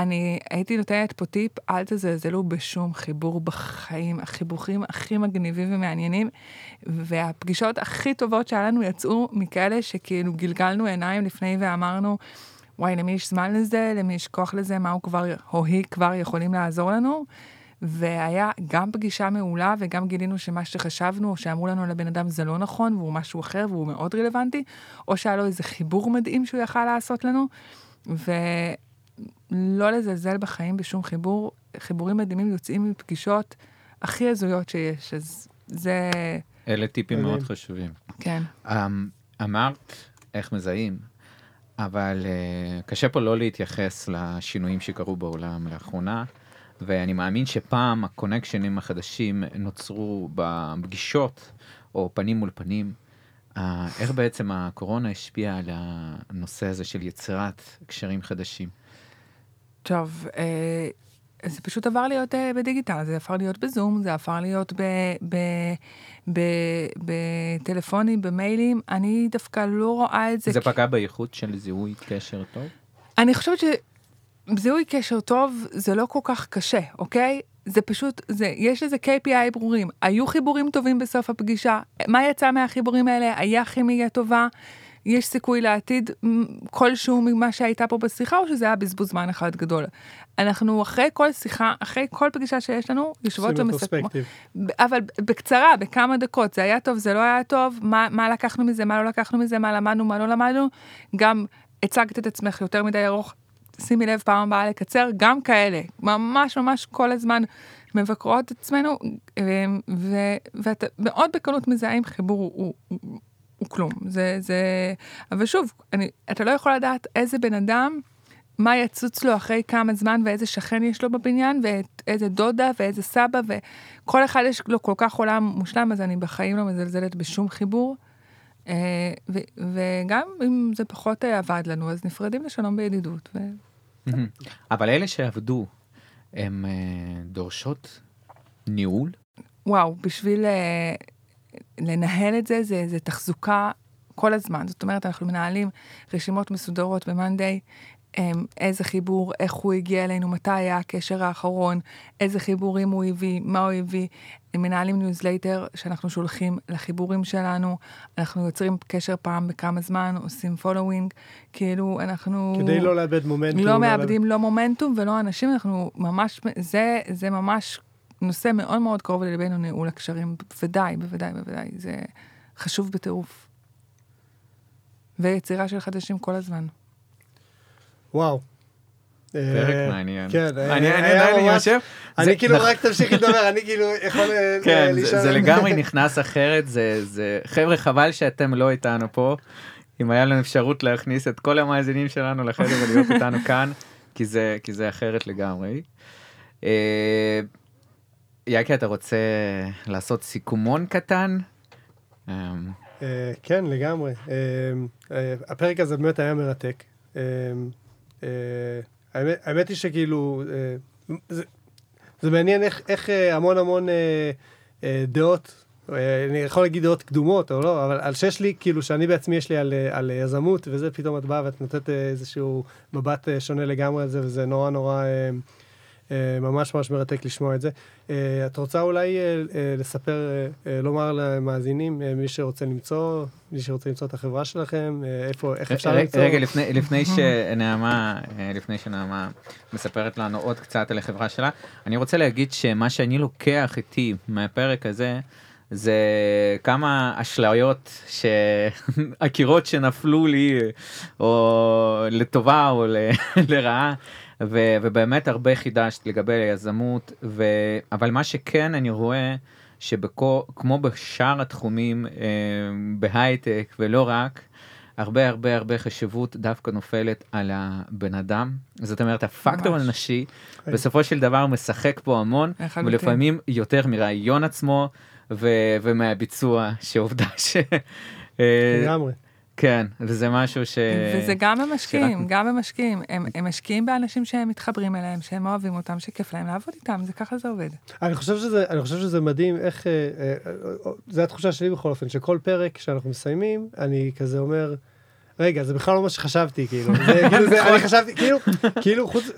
ואני הייתי נותנת פה טיפ, אל תזלזלו בשום חיבור בחיים, החיבוכים הכי מגניבים ומעניינים, והפגישות הכי טובות שהיה לנו יצאו מכאלה שכאילו גלגלנו עיניים לפני ואמרנו, וואי, למי יש זמן לזה, למי יש כוח לזה, מה הוא כבר, או היא כבר יכולים לעזור לנו. והיה גם פגישה מעולה, וגם גילינו שמה שחשבנו, או שאמרו לנו על הבן אדם זה לא נכון, והוא משהו אחר, והוא מאוד רלוונטי, או שהיה לו איזה חיבור מדהים שהוא יכל לעשות לנו, ולא לזלזל בחיים בשום חיבור. חיבורים מדהימים יוצאים מפגישות הכי הזויות שיש, אז זה, אלה טיפים מדהים. מאוד חשובים. כן. אמ, אמרת איך מזהים, אבל אה, קשה פה לא להתייחס לשינויים שקרו בעולם לאחרונה, ואני מאמין שפעם הקונקשנים החדשים נוצרו בפגישות או פנים מול פנים. אה, איך בעצם הקורונה השפיעה על הנושא הזה של יצירת קשרים חדשים? טוב, אה, זה פשוט עבר להיות uh, בדיגיטל, זה עבר להיות בזום, זה עבר להיות בטלפונים, במיילים, אני דווקא לא רואה את זה. זה פגע באיכות של זיהוי קשר טוב? אני חושבת שזיהוי קשר טוב זה לא כל כך קשה, אוקיי? זה פשוט, זה, יש לזה KPI ברורים. היו חיבורים טובים בסוף הפגישה, מה יצא מהחיבורים האלה? היה כימיה טובה? יש סיכוי לעתיד כלשהו ממה שהייתה פה בשיחה, או שזה היה בזבוז זמן אחד גדול. אנחנו אחרי כל שיחה, אחרי כל פגישה שיש לנו, יושבות ומסכמות. אבל בקצרה, בכמה דקות, זה היה טוב, זה לא היה טוב, מה, מה לקחנו מזה, מה לא לקחנו מזה, מה למדנו, מה לא למדנו. גם הצגת את עצמך יותר מדי ארוך, שימי לב פעם הבאה לקצר, גם כאלה, ממש ממש כל הזמן מבקרות את עצמנו, ואתה מאוד בקלות מזהה אם חיבור הוא, הוא, הוא כלום. זה, זה, אבל שוב, אני, אתה לא יכול לדעת איזה בן אדם, מה יצוץ לו אחרי כמה זמן ואיזה שכן יש לו בבניין, ואיזה דודה ואיזה סבא, וכל אחד יש לו כל כך עולם מושלם, אז אני בחיים לא מזלזלת בשום חיבור. אה, ו- וגם אם זה פחות אה, עבד לנו, אז נפרדים לשלום בידידות. ו... אבל אלה שעבדו, הן אה, דורשות ניהול? וואו, בשביל לנהל את זה, זה, זה תחזוקה כל הזמן. זאת אומרת, אנחנו מנהלים רשימות מסודרות ב-Monday, איזה חיבור, איך הוא הגיע אלינו, מתי היה הקשר האחרון, איזה חיבורים הוא הביא, מה הוא הביא. מנהלים ניוזלייטר שאנחנו שולחים לחיבורים שלנו, אנחנו יוצרים קשר פעם בכמה זמן, עושים following, כאילו אנחנו... כדי לא לאבד מומנטום. לא, לא מאבדים לא מומנטום ולא אנשים, אנחנו ממש, זה, זה ממש נושא מאוד מאוד קרוב ללבנו, ניהול הקשרים, בוודאי, בוודאי, בוודאי, זה חשוב בטירוף. ויצירה של חדשים כל הזמן. וואו. פרק אה, מעניין. כן, אני יושב. אני כאילו רק תמשיך לדבר, אני כאילו יכול כן, זה לגמרי נכנס אחרת, זה, חבר'ה חבל שאתם לא איתנו פה. אם היה לנו אפשרות להכניס את כל המאזינים שלנו לחדר ולהיות איתנו כאן, כי זה אחרת לגמרי. אה, יאקי, אתה רוצה לעשות סיכומון קטן? אמ, אה, כן, לגמרי. אמ, אה, הפרק הזה באמת היה מרתק. אמ, אה, האמת היא שכאילו, זה מעניין איך המון המון דעות, אני יכול להגיד דעות קדומות או לא, אבל על שיש לי, כאילו שאני בעצמי יש לי על יזמות, וזה פתאום את באה ואת נותנת איזשהו מבט שונה לגמרי על זה, וזה נורא נורא... אה, ממש ממש מרתק לשמוע את זה. אה, את רוצה אולי אה, לספר, לומר למאזינים, מי שרוצה למצוא, מי שרוצה למצוא את החברה שלכם, איפה, איך אפשר למצוא? רגע, לפני, לפני שנעמה, לפני שנעמה מספרת לנו עוד קצת על החברה שלה, אני רוצה להגיד שמה שאני לוקח איתי מהפרק הזה, זה כמה אשליות שעקירות שנפלו לי או לטובה או לרעה ו, ובאמת הרבה חידשת לגבי היזמות, ו, אבל מה שכן אני רואה, שכמו בשאר התחומים אה, בהייטק ולא רק, הרבה הרבה הרבה חשיבות דווקא נופלת על הבן אדם. זאת אומרת, הפקטור הנשי בסופו של דבר משחק פה המון, ולפעמים יותר מרעיון עצמו ו- ומהביצוע, שעובדה ש... אה, לגמרי. כן, וזה משהו ש... וזה גם במשקיעים, שרק... גם במשקיעים. הם, הם משקיעים באנשים שהם מתחברים אליהם, שהם אוהבים אותם, שכיף להם לעבוד איתם, זה ככה זה עובד. אני חושב שזה, אני חושב שזה מדהים איך, אה, אה, אה, זו התחושה שלי בכל אופן, שכל פרק שאנחנו מסיימים, אני כזה אומר, רגע, זה בכלל לא מה שחשבתי, כאילו, זה, כאילו, זה, אני חשבתי, כאילו, כאילו, חוץ,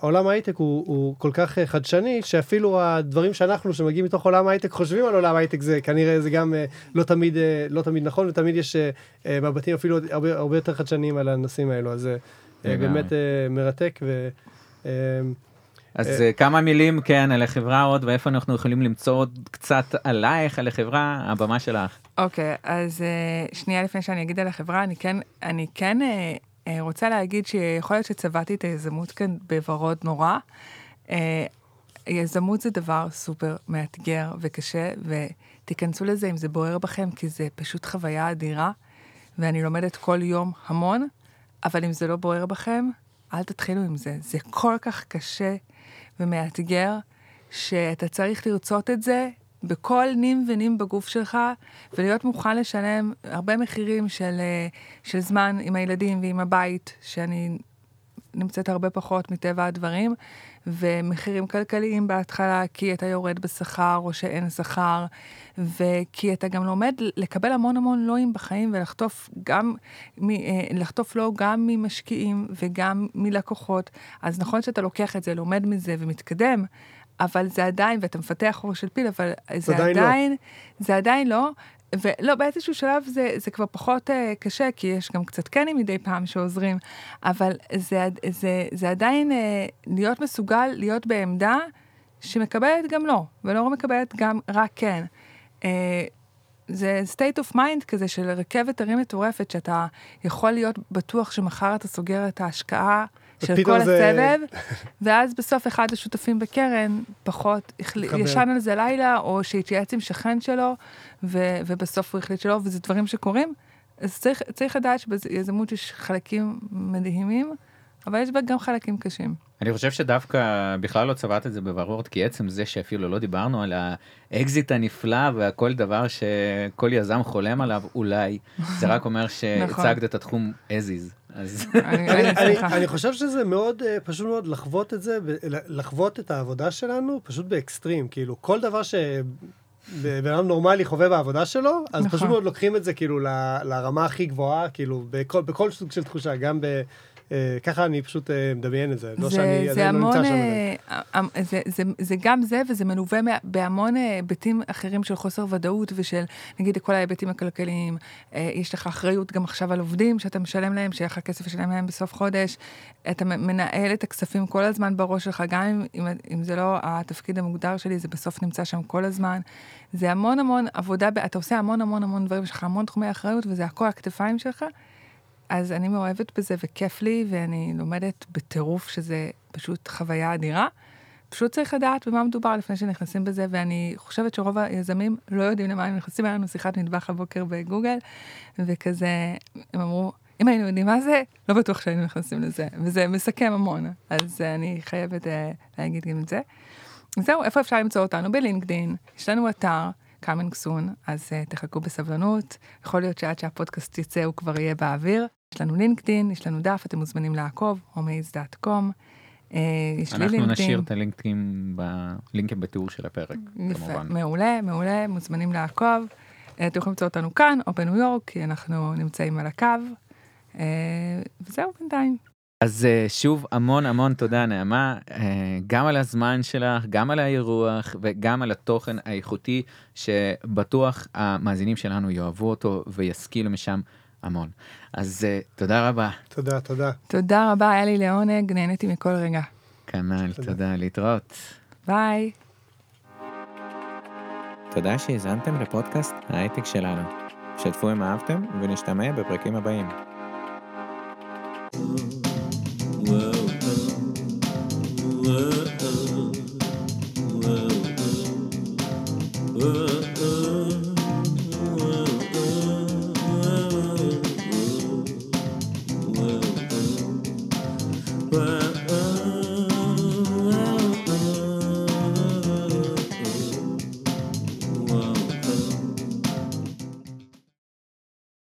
עולם ההייטק הוא, הוא כל כך חדשני, שאפילו הדברים שאנחנו, שמגיעים מתוך עולם ההייטק, חושבים על עולם ההייטק, זה כנראה, זה גם לא תמיד, לא תמיד נכון, ותמיד יש מבטים אפילו הרבה, הרבה יותר חדשניים על הנושאים האלו, אז זה באמת מרתק, ו... אז uh, כמה מילים כן על החברה עוד ואיפה אנחנו יכולים למצוא עוד קצת עלייך על החברה הבמה שלך. אוקיי okay, אז uh, שנייה לפני שאני אגיד על החברה אני כן אני כן רוצה להגיד שיכול להיות שצבעתי את היזמות כאן בוורוד נורא. יזמות זה דבר סופר מאתגר וקשה ותיכנסו לזה אם זה בוער בכם כי זה פשוט חוויה אדירה ואני לומדת כל יום המון אבל אם זה לא בוער בכם אל תתחילו עם זה זה כל כך קשה ומאתגר, שאתה צריך לרצות את זה בכל נים ונים בגוף שלך, ולהיות מוכן לשלם הרבה מחירים של, אה, של זמן עם הילדים ועם הבית, שאני נמצאת הרבה פחות מטבע הדברים, ומחירים כלכליים בהתחלה, כי אתה יורד בשכר או שאין שכר, וכי אתה גם לומד לקבל המון המון לואים בחיים ולחטוף גם, אה, לחטוף לא גם ממשקיעים וגם מלקוחות. אז נכון שאתה לוקח את זה, לומד מזה ומתקדם, אבל זה עדיין, ואתה מפתח ראש של פיל, אבל זה, זה עדיין, עדיין לא. זה עדיין לא, ולא, באיזשהו שלב זה, זה כבר פחות uh, קשה, כי יש גם קצת קנים מדי פעם שעוזרים, אבל זה, זה, זה עדיין uh, להיות מסוגל להיות בעמדה שמקבלת גם לא, ולא מקבלת גם רק כן. Uh, זה state of mind כזה של רכבת הרים מטורפת, שאתה יכול להיות בטוח שמחר אתה סוגר את ההשקעה של כל זה... הסבב, ואז בסוף אחד השותפים בקרן פחות ישן על זה לילה, או שהתייעץ עם שכן שלו, ו, ובסוף הוא החליט שלא, וזה דברים שקורים. אז צריך, צריך לדעת שביזמות יש חלקים מדהימים, אבל יש בה גם חלקים קשים. אני חושב שדווקא בכלל לא צבעת את זה בוורוד, כי עצם זה שאפילו לא דיברנו על האקזיט הנפלא והכל דבר שכל יזם חולם עליו אולי, זה רק אומר נכון. שהצגת את התחום as is. אני חושב שזה מאוד אה, פשוט מאוד לחוות את זה, לחוות את העבודה שלנו פשוט באקסטרים, כאילו כל דבר ש... בן אדם נורמלי חווה בעבודה שלו, אז נכון. פשוט מאוד לוקחים את זה כאילו לרמה הכי גבוהה, כאילו בכל, בכל סוג של תחושה, גם ב... אה, ככה אני פשוט אה, מדמיין את זה, לא שאני עדיין לא נמצא שם. אה, זה, זה, זה גם זה, וזה מלווה בהמון היבטים אחרים של חוסר ודאות ושל, נגיד, כל ההיבטים הכלכליים. יש לך אחריות גם עכשיו על עובדים שאתה משלם להם, שיהיה לך כסף לשלם להם בסוף חודש. אתה מנהל את הכספים כל הזמן בראש שלך, גם אם, אם, אם זה לא התפקיד המוגדר שלי, זה בסוף נמצא שם כל הזמן. זה המון המון עבודה, אתה עושה המון המון המון דברים, יש לך המון תחומי אחריות, וזה הכל הכתפיים שלך. אז אני מאוהבת בזה וכיף לי, ואני לומדת בטירוף שזה פשוט חוויה אדירה. פשוט צריך לדעת במה מדובר לפני שנכנסים בזה, ואני חושבת שרוב היזמים לא יודעים למה הם נכנסים. היה לנו שיחת מטבח הבוקר בגוגל, וכזה, הם אמרו, אם היינו יודעים מה זה, לא בטוח שהיינו נכנסים לזה, וזה מסכם המון, אז אני חייבת uh, להגיד גם את זה. זהו, איפה אפשר למצוא אותנו? בלינקדין, יש לנו אתר, coming soon, אז uh, תחכו בסבלנות, יכול להיות שעד שהפודקאסט יצא הוא כבר יהיה באוויר. יש לנו לינקדאין, יש לנו דף, אתם מוזמנים לעקוב, homeaze.com. אה, יש לי לינקדאין. אנחנו נשאיר את הלינקים בלינקים בתיאור של הפרק, יפה, כמובן. מעולה, מעולה, מוזמנים לעקוב. אה, אתם יכולים למצוא אותנו כאן או בניו יורק, כי אנחנו נמצאים על הקו. אה, וזהו בינתיים. אז שוב המון המון תודה נעמה גם על הזמן שלך גם על האירוח וגם על התוכן האיכותי שבטוח המאזינים שלנו יאהבו אותו וישכילו משם המון. אז uh, תודה רבה. תודה, תודה. תודה רבה, היה לי לעונג, נהניתי מכל רגע. כנ"ל, תודה. תודה, להתראות. ביי. תודה שהזנתם לפודקאסט ההייטק שלנו. שתפו אם אהבתם, ונשתמע בפרקים הבאים. Whoa, whoa, whoa.